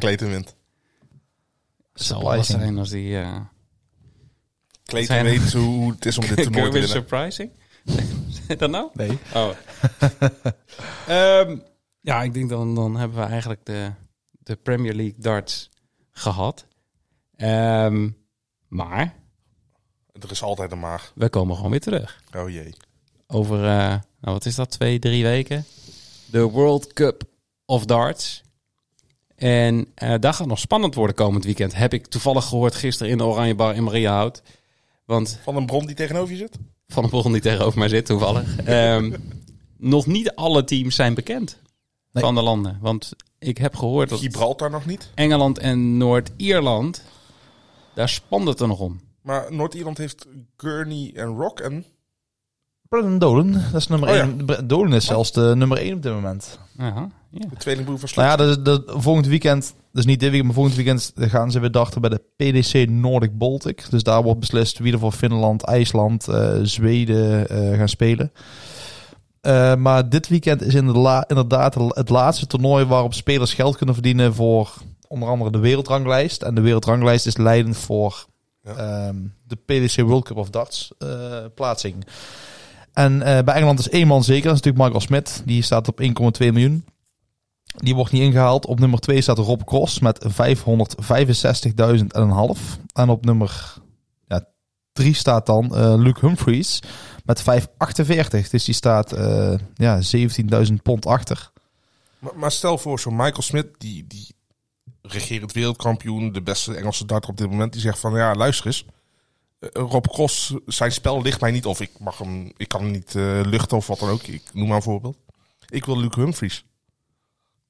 zal wel wat Surprising. zijn als die... eh Clayton Zijn- weet hoe het is om dit toernooi te Kirby winnen. surprising? Zeg dat nou? Nee. Oh. Ehm, ja, ik denk dan, dan hebben we eigenlijk de, de Premier League darts gehad. Ehm, maar Er is altijd een maag. we komen gewoon weer terug. Oh jee. Over, eh, nou wat is dat, twee, drie weken? De World Cup of Darts. En eh daar gaat nog spannend worden komend weekend. Heb ik toevallig gehoord gisteren in de Oranje Bar in Mariahout. Want Van een bron die tegenover je zit? van de bron die tegenover mij zit toevallig. Ehm, nog niet alle teams zijn bekend Nee. van de landen. Want ik heb gehoord dat Gibraltar nog niet. Engeland en Noord-Ierland, daar spant het er nog om. Maar Noord-Ierland heeft Gurney en Rock en... Brandon Dolan, dat is nummer Oh ja. 1. Dolan is zelfs de nummer 1 op dit moment. Aha, ja. De tweelingbroer van Slot. Nou ja, dat, dat, volgend weekend, dus niet dit weekend, maar volgend weekend gaan ze weer darten bij de PDC Nordic Baltic. Dus daar wordt beslist wie er voor Finland, IJsland, eh, Zweden eh, gaan spelen. Eh, maar dit weekend is inderdaad, inderdaad het laatste toernooi waarop spelers geld kunnen verdienen voor onder andere de wereldranglijst. En de wereldranglijst is leidend voor Ja. ehm, de PDC World Cup of Darts eh, plaatsing. En eh, bij Engeland is één man zeker, dat is natuurlijk Michael Smith. Die staat op 1,2 miljoen. Die wordt niet ingehaald. Op nummer 2 staat Rob Cross met 565.000 en een half. En op nummer 3 staat dan eh, Luke Humphries met 548. Dus die staat eh, ja, 17.000 pond achter. Maar, maar stel voor, zo'n Michael Smith, die, die regerend wereldkampioen, de beste Engelse darter op dit moment, die zegt van, ja, luister eens. eh, Rob Cross, zijn spel ligt mij niet, of ik, mag hem, ik kan hem niet eh, luchten of wat dan ook. Ik noem maar een voorbeeld. Ik wil Luke Humphries.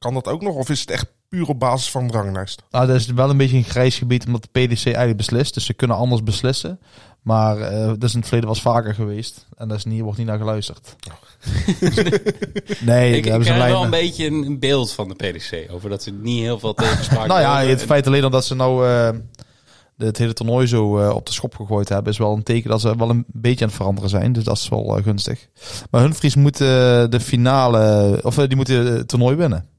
Kan dat ook nog, of is het echt puur op basis van de ranglijst? Nou, dat is wel een beetje een grijs gebied omdat de PDC eigenlijk beslist. Dus ze kunnen anders beslissen. Maar eh, dat is in het verleden was vaker geweest. En dat is niet, wordt niet naar geluisterd. nee, Ik, daar ik hebben ze krijg wel een beetje een, een beeld van de PDC. Over dat ze niet heel veel tegenspraak Nou ja, hebben. het feit alleen al dat ze nou eh, het hele toernooi zo eh, op de schop gegooid hebben, is wel een teken dat ze wel een beetje aan het veranderen zijn. Dus dat is wel gunstig. Maar Humphries moet eh, de finale, of die moet het toernooi winnen.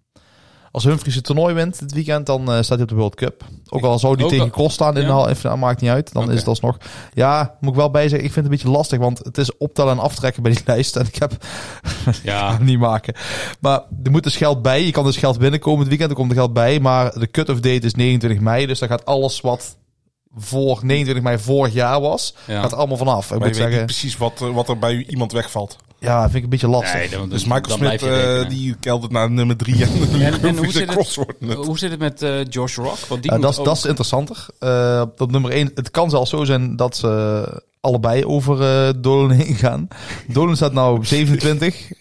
Als Humphries het toernooi wint dit weekend, dan eh, staat hij op de World Cup. Ook al zou die Ook tegen Cross staan in ja. de hal, even, maakt niet uit. Dan is het alsnog. Ja, moet ik wel bij zeggen, ik vind het een beetje lastig, want het is optellen en aftrekken bij die lijst. En ik heb Ja, niet maken. Maar er moet dus geld bij. Je kan dus geld binnenkomen het weekend. Er komt er geld bij. Maar de cut-off date is 29 mei. Dus daar gaat alles wat voor 29 mei vorig jaar was, Ja. gaat allemaal vanaf. Ik Maar moet je weet zeggen, niet precies wat, wat er bij iemand wegvalt. Ja, vind ik een beetje lastig. nee, dan, Dus Michael Smith, eh, rekenen. die keldert naar nummer drie en, En, en hoe, zit het, hoe zit het met eh, Josh Rock? Want die dat, is, ook- dat is interessanter. Eh, op nummer 1, het kan zelfs zo zijn dat ze allebei over eh Dolan heen gaan. Dolan staat nou op 27.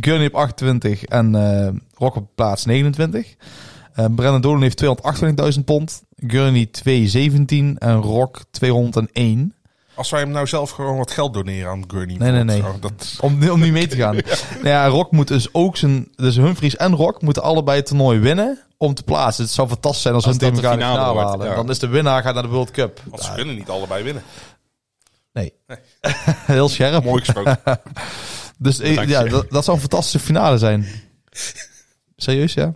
Gurney op 28 en eh Rock op plaats 29. Eh Brennan Dolan heeft 228.000 pond. Gurney 217 en Rock 201. Als wij hem nou zelf gewoon wat geld doneren aan Gurney. Nee, nee, nee. Dat, Om, om niet mee te gaan. Nou ja, Rock moet dus ook zijn... Dus Humphries en Rock moeten allebei het toernooi winnen om te plaatsen. Het zou fantastisch zijn als, Als hun tegen de elkaar de finale finale wordt, halen. ja. Dan is de winnaar gaat naar de World Cup. want ze Ja, kunnen niet allebei winnen. nee. Heel scherp. Mooi gesproken. Dus eh, Bedankt. ja, dat, dat zou een fantastische finale zijn. Serieus, ja?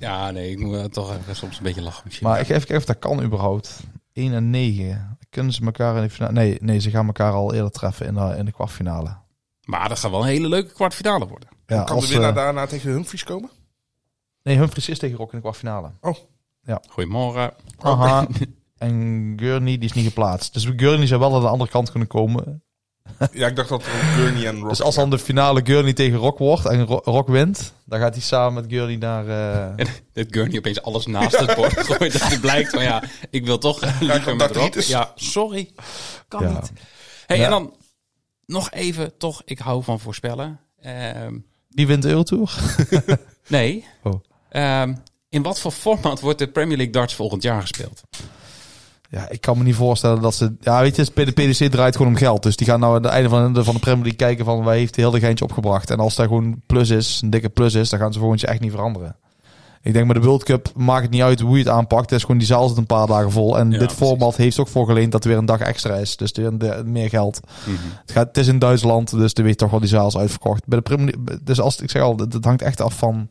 Ja, nee, ik moet toch even soms een beetje lachen. misschien. Maar ik even kijken of dat kan überhaupt. 1 en 9. Kunnen ze elkaar in de finale... Nee, nee, ze gaan elkaar al eerder treffen in de, in de kwartfinale. Maar dat gaat wel een hele leuke kwartfinale worden. Ja, kan als, de winnaar daarna tegen Humphries komen? Nee, Humphries is tegen Rock in de kwartfinale. Goedemorgen. Aha. en Gurney, die is niet geplaatst. Dus Gurney zou wel aan de andere kant kunnen komen. Ja, ik dacht dat er Gurney en Rock... Dus als dan de finale Gurney tegen Rock wordt en Ro- Rock wint, dan gaat hij samen met Gurney naar... eh, Dat Gurney opeens alles naast het bord gooit. Dat het blijkt van ja, ik wil toch liever met Rob. artritis. Ja, sorry. Kan Ja. niet. Hey, Ja. En dan nog even, toch, ik hou van voorspellen. Ehm, Wie wint de Eurotour? nee. Oh. Ehm, in wat voor format wordt de Premier League darts volgend jaar gespeeld? Ja, ik kan me niet voorstellen dat ze... Ja, weet je, de PDC draait gewoon om geld. Dus die gaan nou aan het einde van de, van de Premier League kijken van... Waar heeft de hele geintje opgebracht? En als daar gewoon plus is, een dikke plus is... Dan gaan ze volgend jaar echt niet veranderen. Ik denk met de World Cup maakt het niet uit hoe je het aanpakt. Het is gewoon die zaal zit een paar dagen vol. En Ja, dit precies. format heeft ook voorgeleend dat er weer een dag extra is. Dus er weer meer geld. Het, gaat, het is in Duitsland, dus dan weet je toch wel die zaal is uitverkocht. Bij de Premier dus als ik zeg al, het hangt echt af van,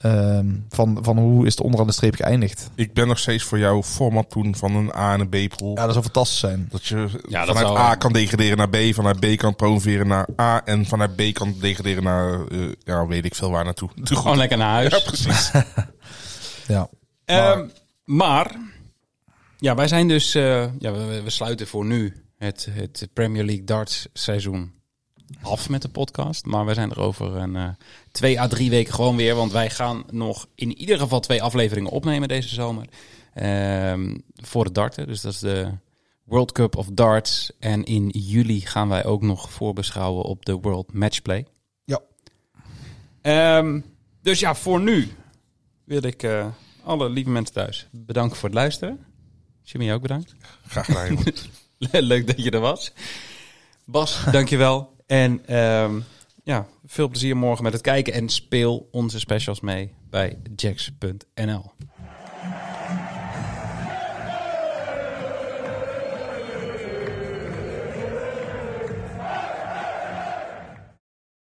ehm, van, van hoe is het onderaan de streep geëindigd. Ik ben nog steeds voor jouw format toen van een A en een B-pool. Ja, dat zou fantastisch zijn. Dat je Ja, dat vanuit zou- A kan degraderen naar B, vanuit B kan promoveren naar A en vanuit B kan degraderen naar, eh, ja, weet ik veel waar naartoe. Te Gewoon lekker naar huis. Ja, precies. Ja. Ehm, maar, ja, wij zijn dus, eh, ja, we, we sluiten voor nu het, het Premier League darts seizoen af met de podcast. Maar wij zijn er over een eh, twee à drie weken gewoon weer. Want wij gaan nog in ieder geval twee afleveringen opnemen deze zomer. Ehm, voor het darten. Dus dat is de World Cup of Darts. En in juli gaan wij ook nog voorbeschouwen op de World Matchplay. Ja. Ehm, dus ja, voor nu wil ik eh, alle lieve mensen thuis bedanken voor het luisteren. Jimmy ook bedankt. Graag gedaan. Leuk dat je er was. Bas, dankjewel. En ehm, ja, veel plezier morgen met het kijken en speel onze specials mee bij jacks.nl.